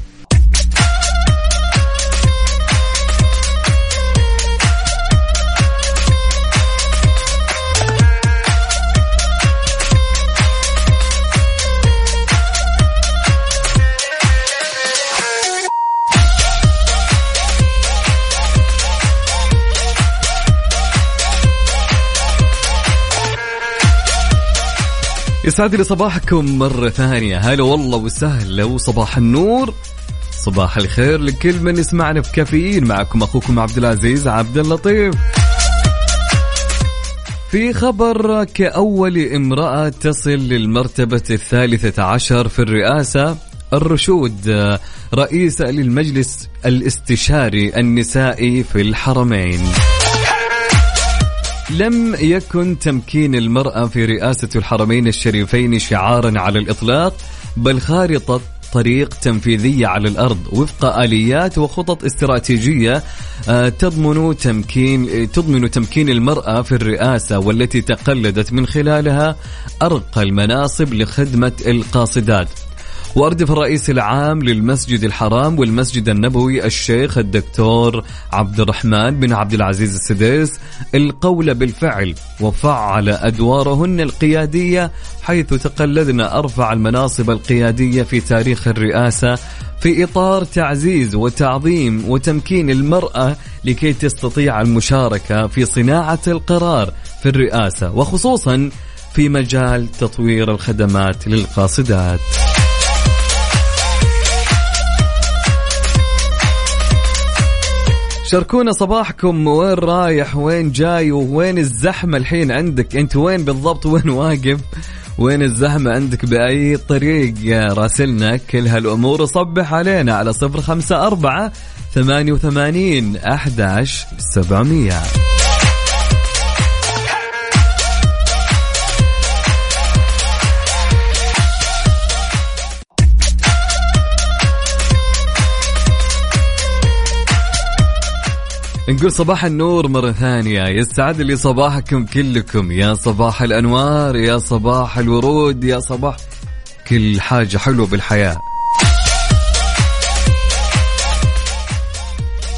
يسعد لي صباحكم مرة ثانية. هلا والله وسهلا وصباح النور. صباح الخير لكل من يسمعنا في كافيين معكم أخوكم عبد العزيز عبد اللطيف. في خبر كأول امرأة تصل للمرتبة الثالثة عشر في الرئاسة الرشود رئيسة للمجلس الاستشاري النسائي في الحرمين. لم يكن تمكين المرأة في رئاسة الحرمين الشريفين شعارا على الإطلاق بل خارطة طريق تنفيذية على الأرض وفق آليات وخطط استراتيجية آه، تضمن تمكين تضمن تمكين المرأة في الرئاسة والتي تقلدت من خلالها أرقى المناصب لخدمة القاصدات. واردف الرئيس العام للمسجد الحرام والمسجد النبوي الشيخ الدكتور عبد الرحمن بن عبد العزيز السديس القول بالفعل وفعل أدوارهن القيادية حيث تقلدن أرفع المناصب القيادية في تاريخ الرئاسة في إطار تعزيز وتعظيم وتمكين المرأة لكي تستطيع المشاركة في صناعة القرار في الرئاسة وخصوصا في مجال تطوير الخدمات للقاصدات. شاركونا صباحكم وين رايح وين جاي وين الزحمة الحين عندك؟ أنت وين بالضبط؟ وين واقف؟ وين الزحمة عندك بأي طريق؟ راسلنا كل هالأمور صبح علينا على صفر خمسة أربعة ثمانية وثمانين أحداش سبعمية. نقول صباح النور مرة ثانية. يسعد لي صباحكم كلكم. يا صباح الأنوار يا صباح الورود يا صباح كل حاجة حلوة بالحياة.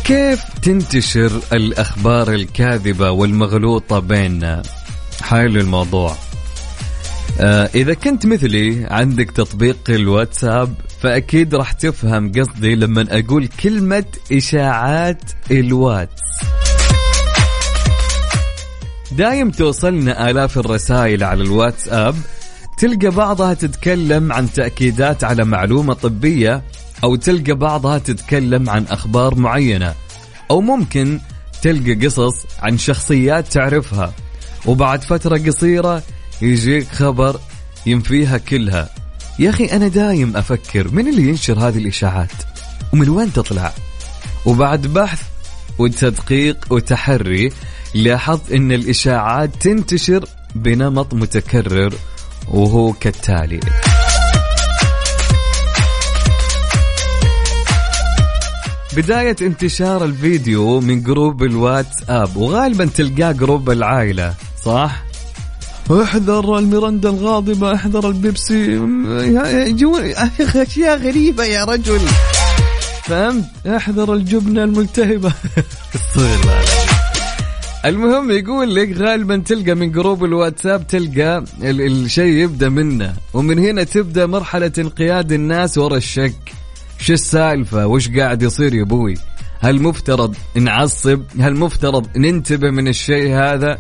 كيف تنتشر الأخبار الكاذبة والمغلوطة بيننا حلو الموضوع؟ آه إذا كنت مثلي عندك تطبيق الواتساب فأكيد راح تفهم قصدي لما أقول كلمة إشاعات الواتس دايم توصلنا آلاف الرسائل على الواتساب. تلقى بعضها تتكلم عن تأكيدات على معلومة طبية أو تلقى بعضها تتكلم عن أخبار معينة. أو ممكن تلقى قصص عن شخصيات تعرفها. وبعد فترة قصيرة يجيك خبر ينفيها كلها. يا أخي أنا دايم أفكر من اللي ينشر هذه الإشاعات؟ ومن وين تطلع؟ وبعد بحث وتدقيق وتحري لاحظت أن الإشاعات تنتشر بنمط متكرر وهو كالتالي. بداية انتشار الفيديو من group الواتساب وغالبا تلقاه group العائلة صح؟ احذر الميرندا الغاضبة احذر البيبسي. جو اشياء غريبة يا رجل. فهمت؟ احذر الجبنة الملتهبة. المهم يقول لك غالبا تلقى من group الواتساب تلقى ال- الشيء يبدأ منه ومن هنا تبدأ مرحلة انقياد الناس ورا الشك. شو السالفة؟ وش قاعد يصير يا أبوي؟ هل مفترض نعصب؟ هل مفترض ننتبه من الشيء هذا؟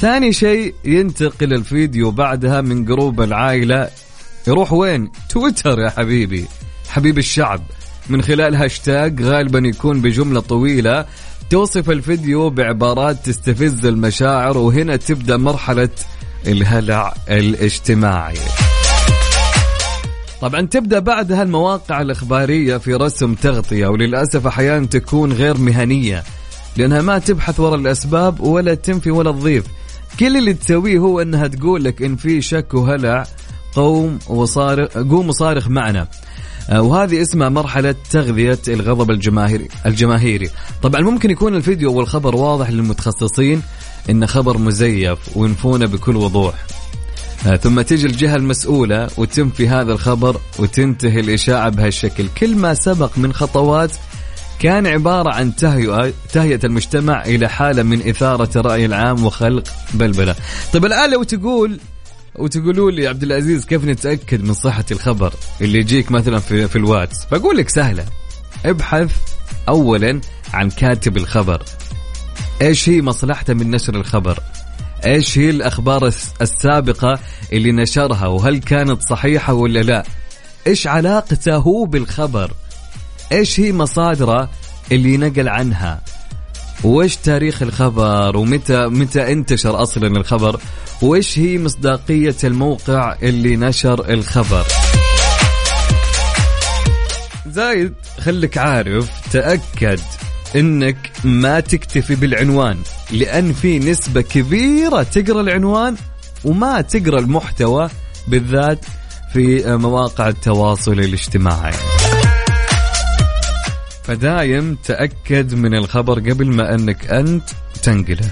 ثاني شيء ينتقل الفيديو بعدها من group العائلة. يروح وين؟ تويتر يا حبيبي. حبيب الشعب. من خلال هاشتاج غالبا يكون بجملة طويلة توصف الفيديو بعبارات تستفز المشاعر وهنا تبدأ مرحلة الهلع الاجتماعي. طبعا تبدأ بعدها المواقع الإخبارية في رسم تغطية وللأسف أحيانا تكون غير مهنية لأنها ما تبحث وراء الأسباب ولا تنفي ولا تضيف. كل اللي تسويه هو إنها تقول لك إن في شك وهلع قوم وصارخ قوم وصارخ معنا. آه، وهذه اسمها مرحلة تغذية الغضب الجماهيري الجماهيري. طبعا ممكن يكون الفيديو والخبر واضح للمتخصصين انه خبر مزيف وينفونه بكل وضوح. آه، ثم تيجي الجهة المسؤولة وتنفي هذا الخبر وتنتهي الإشاعة بهالشكل. كل ما سبق من خطوات كان عبارة عن تهيئة, المجتمع إلى حالة من إثارة الرأي العام وخلق بلبلة. طيب الآن لو تقول؟ وتقولوا لي عبد العزيز كيف نتأكد من صحة الخبر اللي يجيك مثلا في في الواتس؟ بقول لك سهلة. ابحث اولا عن كاتب الخبر. إيش هي مصلحته من نشر الخبر؟ إيش هي الأخبار الس- السابقة اللي نشرها؟ وهل كانت صحيحة ولا لا؟ إيش علاقته هو بالخبر؟ إيش هي مصادره اللي نقل عنها؟ وإيش تاريخ الخبر؟ ومتى متى انتشر أصلا الخبر؟ وإيش هي مصداقية الموقع اللي نشر الخبر؟ زايد خليك عارف تأكد إنك ما تكتفي بالعنوان لأن في نسبة كبيرة تقرأ العنوان وما تقرأ المحتوى بالذات في مواقع التواصل الاجتماعي. فدايم تأكد من الخبر قبل ما أنك أنت تنقله.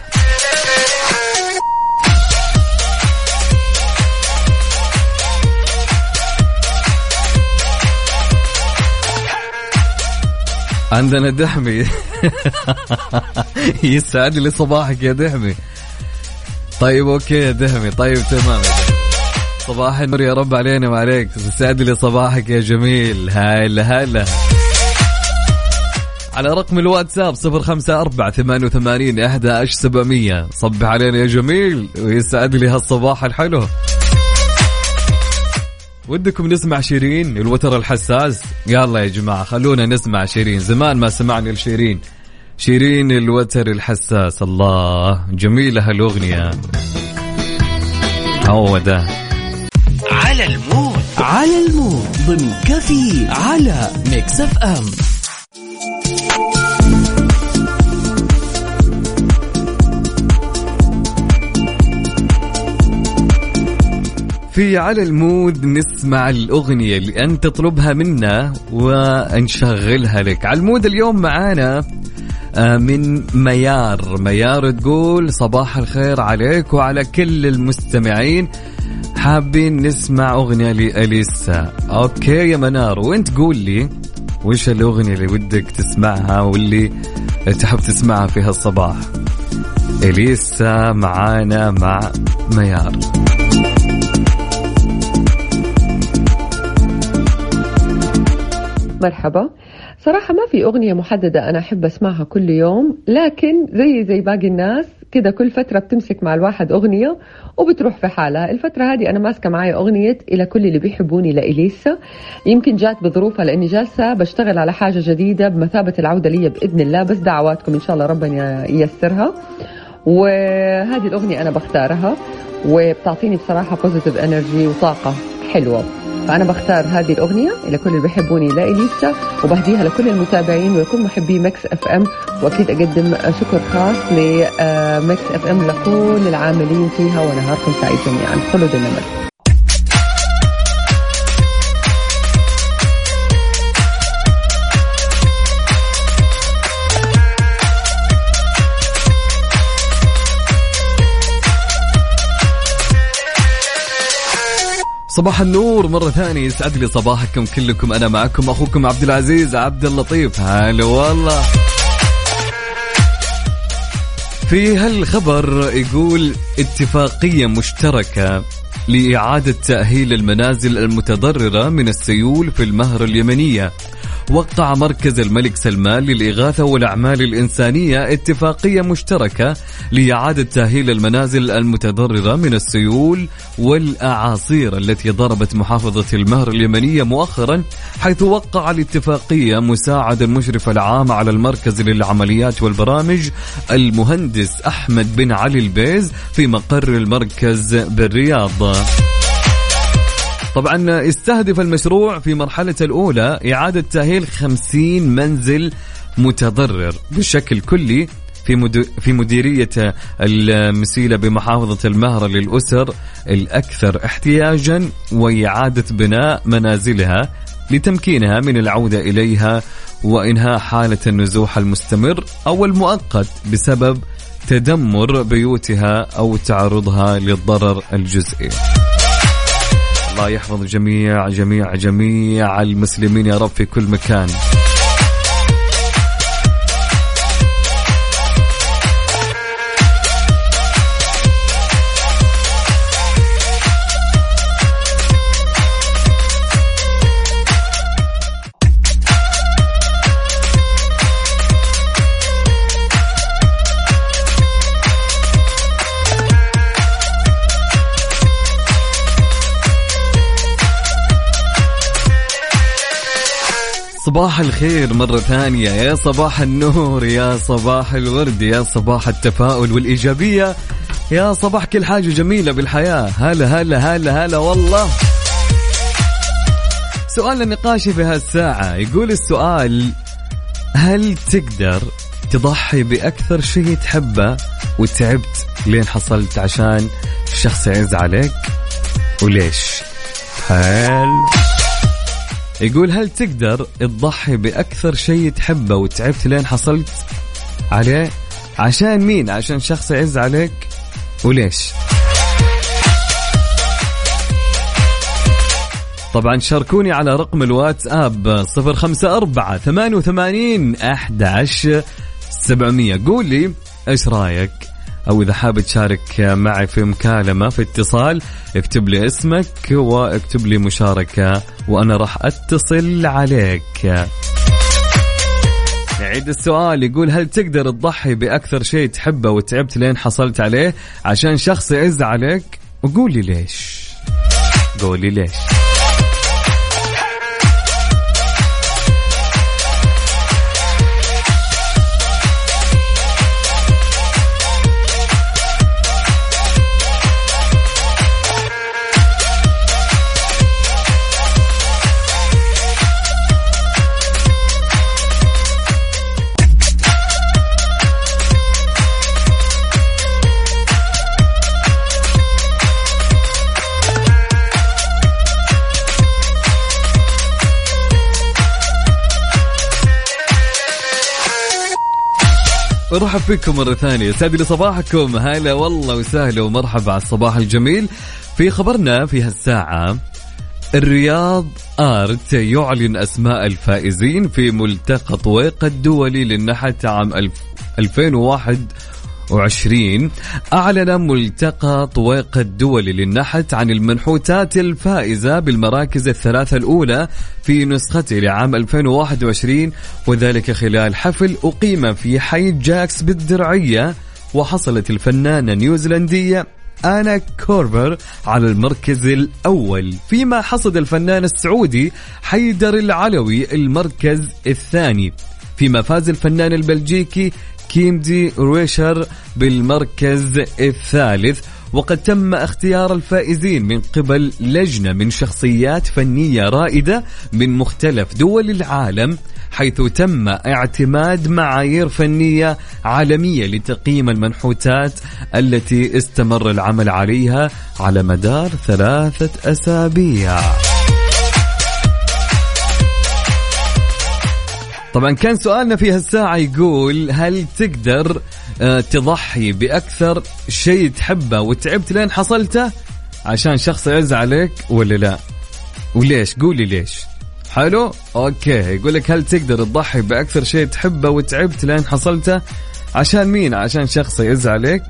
عندنا دحمي. يسعد لي صباحك يا دحمي. طيب okay يا دحمي. طيب تمام. يا. صباح النور يا رب علينا وعليك. يسعد لي صباحك يا جميل. هلا هلا على رقم الواتساب صفر خمسة أربعة ثمانية وثمانين أحد عشر سبعمية. صبح علينا يا جميل ويسعد لي هالصباح الحلو. ودكم نسمع شيرين الوتر الحساس. يلا يا جماعة خلونا نسمع شيرين. زمان ما سمعنا لشيرين. شيرين الوتر الحساس الله. جميلة هالأغنية. هو ده على المود. على المود. ضمن كافيين على Mix FM. في على ال mood نسمع الأغنية اللي أنت تطلبها منا ونشغلها لك. على ال mood اليوم معانا آه، من ميار. ميار تقول صباح الخير عليك وعلى كل المستمعين. حابين نسمع أغنية لأليسا. أوكي يا منار وأنت قول لي وش الأغنية اللي ودك تسمعها واللي تحب تسمعها في هالصباح. إليسا معانا مع ميار. مرحبا. صراحة ما في أغنية محددة أنا أحب أسمعها كل يوم لكن زي زي باقي الناس كده كل فترة بتمسك مع الواحد أغنية وبتروح في حالها. الفترة هذه أنا ماسكة معي أغنية إلى كل اللي بيحبوني لإليسا. يمكن جات بظروفها لأني جالسة بشتغل على حاجة جديدة بمثابة العودة لي بإذن الله بس دعواتكم إن شاء الله ربنا ييسرها. وهذه الأغنية أنا بختارها وبتعطيني بصراحة positive energy وطاقة حلوة. فأنا بختار هذه الأغنية إلى كل اللي بيحبوني لإليسا وبهديها لكل المتابعين ولكل محبي مكس إف إم. وأكيد أقدم شكر خاص لمكس إف إم لكل العاملين فيها ونهاركم سعيد جميعا. خلود النمر صباح النور مرة ثانية يسعد لي صباحكم كلكم. أنا معكم أخوكم عبد العزيز عبد اللطيف. هلا والله. في هالخبر يقول اتفاقية مشتركة لإعادة تأهيل المنازل المتضررة من السيول في المهر اليمنية. وقع مركز الملك سلمان للإغاثة والأعمال الإنسانية اتفاقية مشتركة لإعادة تأهيل المنازل المتضررة من السيول والأعاصير التي ضربت محافظة المهر اليمنية مؤخرا حيث وقع الاتفاقية مساعد المشرف العام على المركز للعمليات والبرامج المهندس أحمد بن علي البيز في مقر المركز بالرياض. طبعا يستهدف المشروع في مرحلته الأولى إعادة تأهيل 50 منزل متضرر بشكل كلي في. في مديرية المسيلة بمحافظة المهرة للأسر الأكثر احتياجا وإعادة بناء منازلها لتمكينها من العودة إليها وإنهاء حالة النزوح المستمر أو المؤقت بسبب تدمر بيوتها أو تعرضها للضرر الجزئي الله يحفظ جميع جميع جميع المسلمين يا رب في كل مكان. صباح الخير مرة ثانية. يا صباح النور يا صباح الورد يا صباح التفاؤل والإيجابية. يا صباح كل حاجة جميلة بالحياة. هلا هلا هلا هلا والله. السؤال النقاشي في هالساعة. يقول السؤال هل تقدر تضحي بأكثر شيء تحبه وتعبت لين حصلت عشان شخص يعز عليك؟ وليش؟ حلو. يقول هل تقدر تضحي بأكثر شيء تحبه وتعبت لين حصلت عليه؟ عشان مين؟ عشان شخص يعز عليك؟ وليش؟ طبعا شاركوني على رقم الواتساب صفر خمسة أربعة ثمانية وثمانين أحد سبعمية. قول لي إيش رأيك؟ أو إذا حاب تشارك معي في مكالمة في اتصال اكتب لي اسمك واكتب لي مشاركة وأنا راح أتصل عليك. نعيد السؤال يقول هل تقدر تضحي بأكثر شيء تحبه وتعبت لين حصلت عليه عشان شخص يعز عليك؟ وقول لي ليش. قول لي ليش. أرحب فيكم مرة ثانية. سعد لي صباحكم. هلا والله وسهلا ومرحبا على الصباح الجميل. في خبرنا في هالساعة الرياض آرت يعلن أسماء الفائزين في ملتقى طويقة الدولي للنحت عام 2001 وعشرين. أعلن ملتقى طويق الدولي للنحت عن المنحوتات الفائزة بالمراكز الثلاثة الأولى في نسخته لعام 2021 وذلك خلال حفل أقيم في حي جاكس بالدرعية وحصلت الفنانة نيوزيلندية أنا كوربر على المركز الأول. فيما حصد الفنان السعودي حيدر العلوي المركز الثاني. فيما فاز الفنان البلجيكي كيم دي رويشر بالمركز الثالث وقد تم اختيار الفائزين من قبل لجنة من شخصيات فنية رائدة من مختلف دول العالم حيث تم اعتماد معايير فنية عالمية لتقييم المنحوتات التي استمر العمل عليها على مدار ثلاثة أسابيع. طبعا كان سؤالنا في هالساعة يقول هل تقدر آه، تضحي بأكثر شيء تحبه وتعبت لين حصلته؟ عشان شخص يعز عليك ولا لا؟ وليش؟ قولي ليش. حلو؟ أوكي. يقول لك هل تقدر تضحي بأكثر شيء تحبه وتعبت لين حصلته؟ عشان مين؟ عشان شخص يعز عليك.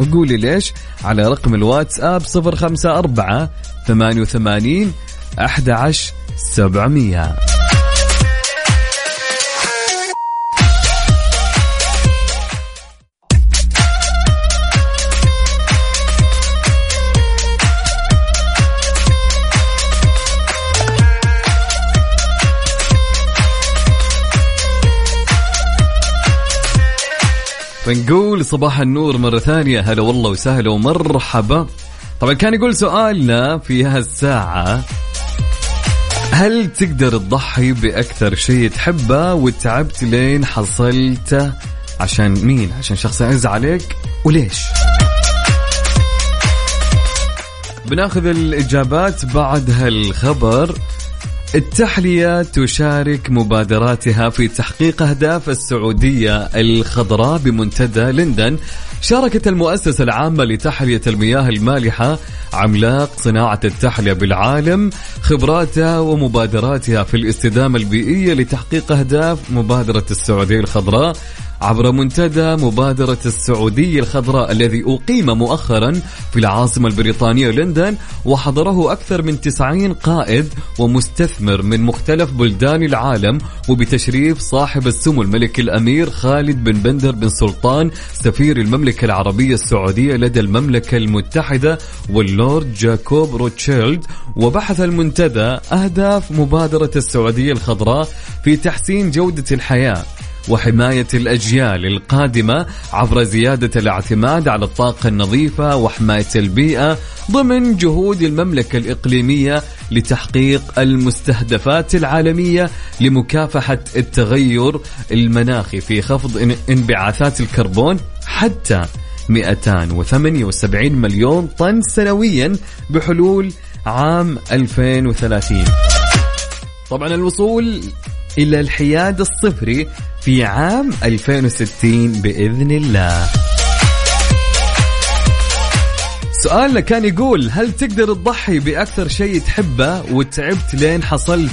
وقولي ليش؟ على رقم الواتساب 054 88 11 فنقول صباح النور مرة ثانية. هلا والله وسهلا ومرحبا. طبعا كان يقول سؤالنا في هالساعة هل تقدر تضحي بأكثر شيء تحبه وتعبت لين حصلته؟ عشان مين؟ عشان شخص يعز عليك؟ وليش؟ بناخذ الإجابات بعد هالخبر. التحلية تشارك مبادراتها في تحقيق أهداف السعودية الخضراء بمنتدى لندن. شاركت المؤسسة العامة لتحلية المياه المالحة عملاق صناعة التحلية بالعالم خبراتها ومبادراتها في الاستدامة البيئية لتحقيق أهداف مبادرة السعودية الخضراء. عبر منتدى مبادرة السعودية الخضراء الذي أقيم مؤخرا في العاصمة البريطانية لندن وحضره أكثر من 90 قائد ومستثمر من مختلف بلدان العالم وبتشريف صاحب السمو الملك الأمير خالد بن بندر بن سلطان سفير المملكة العربية السعودية لدى المملكة المتحدة واللورد جاكوب روتشيلد وبحث المنتدى أهداف مبادرة السعودية الخضراء في تحسين جودة الحياة وحماية الأجيال القادمة عبر زيادة الاعتماد على الطاقة النظيفة وحماية البيئة ضمن جهود المملكة الإقليمية لتحقيق المستهدفات العالمية لمكافحة التغير المناخي في خفض انبعاثات الكربون حتى 278 مليون طن سنويا بحلول عام 2030 طبعا الوصول إلى الحياد الصفري في عام 2060 بإذن الله. سؤالنا كان يقول هل تقدر تضحي بأكثر شيء تحبه وتعبت لين حصلت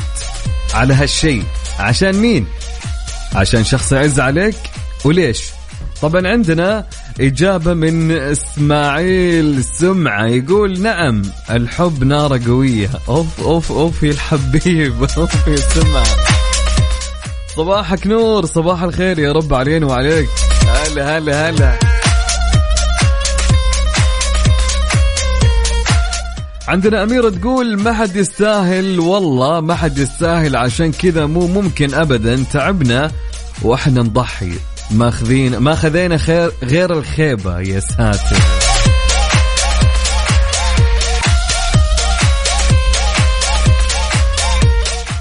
على هالشيء؟ عشان مين؟ عشان شخص يعز عليك؟ وليش؟ طبعا عندنا إجابة من إسماعيل سمعة يقول نعم الحب نارة قوية. أوف أوف أوف يا الحبيب أوف يا سمعة. صباحك نور صباح الخير يا رب علينا وعليك. هلا هلا هلا. عندنا أميرة تقول ما حد يستاهل والله ما حد يستاهل عشان كذا مو ممكن أبدا تعبنا وإحنا نضحي. ماخذين ما خذينا خير غير الخيبة يا ساتر.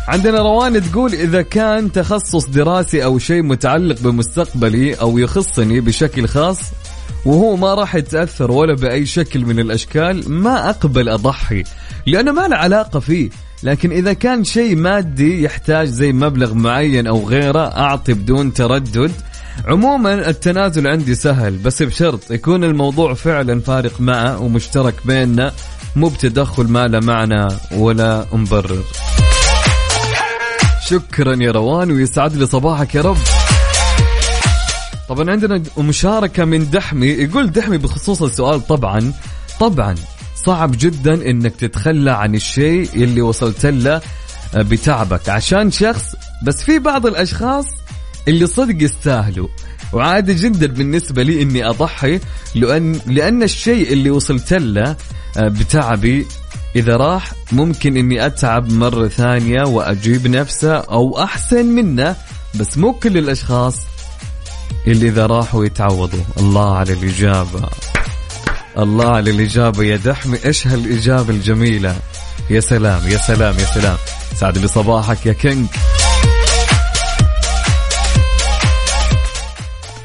عندنا روان تقول إذا كان تخصص دراسي أو شيء متعلق بمستقبلي أو يخصني بشكل خاص وهو ما راح يتأثر ولا بأي شكل من الأشكال ما أقبل أضحي لأنه ما له علاقة فيه. لكن إذا كان شيء مادي يحتاج زي مبلغ معين أو غيره أعطي بدون تردد. عموما التنازل عندي سهل بس بشرط يكون الموضوع فعلا فارق معه ومشترك بيننا مو بتدخل ما له معنى ولا مبرر. شكرا يا روان ويسعد لي صباحك يا رب. طبعا عندنا مشاركة من دحمي يقول دحمي بخصوص السؤال طبعا طبعا صعب جدا إنك تتخلى عن الشيء اللي وصلت له بتعبك عشان شخص بس في بعض الأشخاص اللي صدق يستاهلوا. وعادي جدا بالنسبة لي إني أضحي لأن لأن الشيء اللي وصلت له بتعبي إذا راح ممكن إني أتعب مرة ثانية وأجيب نفسه أو أحسن منه بس مو كل الأشخاص اللي إذا راحوا يتعوضوا. الله على الإجابة. الله على الإجابة. يا دحمي إيش هالإجابة الجميلة؟ يا سلام يا سلام يا سلام. سعد صباحك يا كينج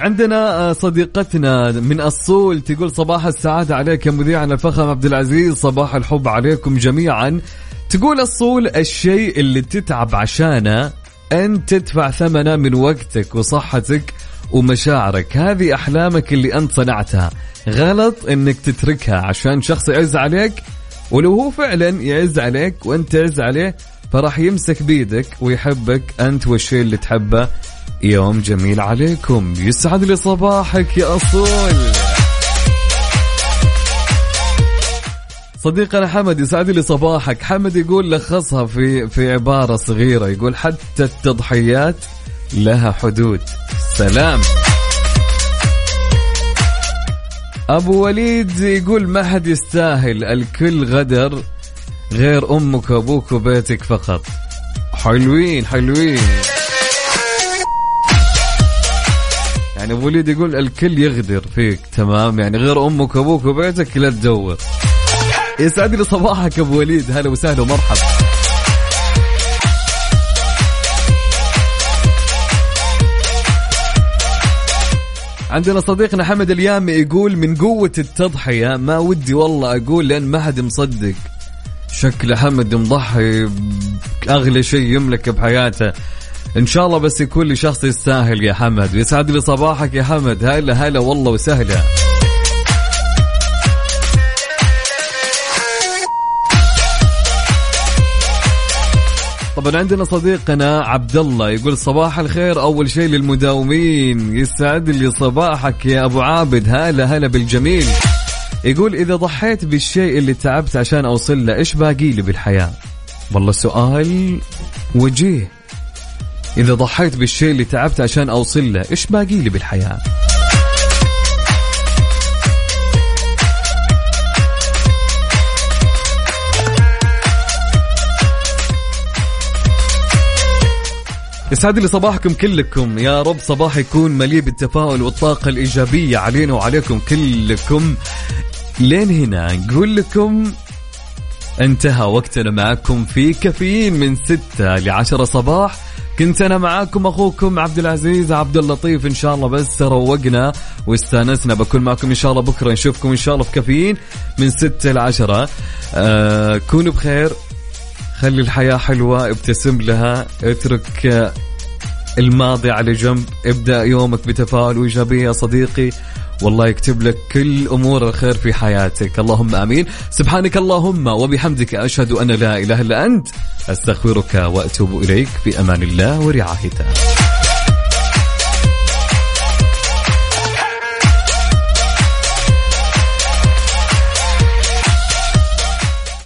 عندنا صديقتنا من الصول تقول صباح السعادة عليك يا مذيعنا الفخم عبد العزيز صباح الحب عليكم جميعا. تقول الصول الشيء اللي تتعب عشانه أن تدفع ثمنه من وقتك وصحتك ومشاعرك. هذه أحلامك اللي أنت صنعتها. غلط أنك تتركها عشان شخص يعز عليك ولو هو فعلا يعز عليك وأنت تعز عليه فراح يمسك بيدك ويحبك أنت والشيء اللي تحبه. يوم جميل عليكم. يسعد لي صباحك يا أصول. صديقنا حمد يسعد لي صباحك. حمد يقول لخصها في في عبارة صغيرة. يقول حتى التضحيات لها حدود. سلام. أبو وليد يقول ما حد يستاهل الكل غدر غير أمك وأبوك وبيتك فقط. حلوين حلوين. يعني أبو وليد يقول الكل يغدر فيك تمام؟ يعني غير أمك وأبوك وبيتك لا تدور يسعد لي صباحك أبو وليد هلا وسهلا ومرحبا. عندنا صديقنا حمد اليامي يقول من قوة التضحية ما ودي والله أقول لأن ما حد مصدق. شكل حمد مضحي أغلى شيء يملكه بحياته. إن شاء الله بس يكون لي شخص يستاهل يا حمد. ويسعد لي صباحك يا حمد. هلا هلا والله وسهلا. طبعا عندنا صديقنا عبد الله يقول صباح الخير. أول شيء للمداومين. يسعد لي صباحك يا أبو عابد. هلا هلا بالجميل. يقول إذا ضحيت بالشيء اللي تعبت عشان أوصل له إيش باقي لي بالحياة؟ والله سؤال وجيه. إذا ضحيت بالشيء اللي تعبت عشان أوصل له إيش باقي لي بالحياة؟ يسعد لي صباحكم كلكم. يا رب صباح يكون مليء بالتفاؤل والطاقة الإيجابية علينا وعليكم كلكم. لين هنا نقول لكم انتهى وقتنا معكم في كافيين من ستة لعشرة صباح. كنت أنا معاكم أخوكم عبد العزيز عبد اللطيف إن شاء الله بس روقنا واستأنسنا. بكون معكم إن شاء الله بكرة نشوفكم إن شاء الله في كافيين من ستة لعشرة آه كونوا بخير. خلي الحياة حلوة ابتسم لها اترك آه، الماضي على جنب. ابدأ يومك بتفاؤل وإيجابية يا صديقي. والله يكتب لك كل أمور الخير في حياتك. اللهم آمين. سبحانك اللهم وبحمدك أشهد أن لا إله إلا أنت. أستغفرك وأتوب إليك. في أمان الله ورعايته.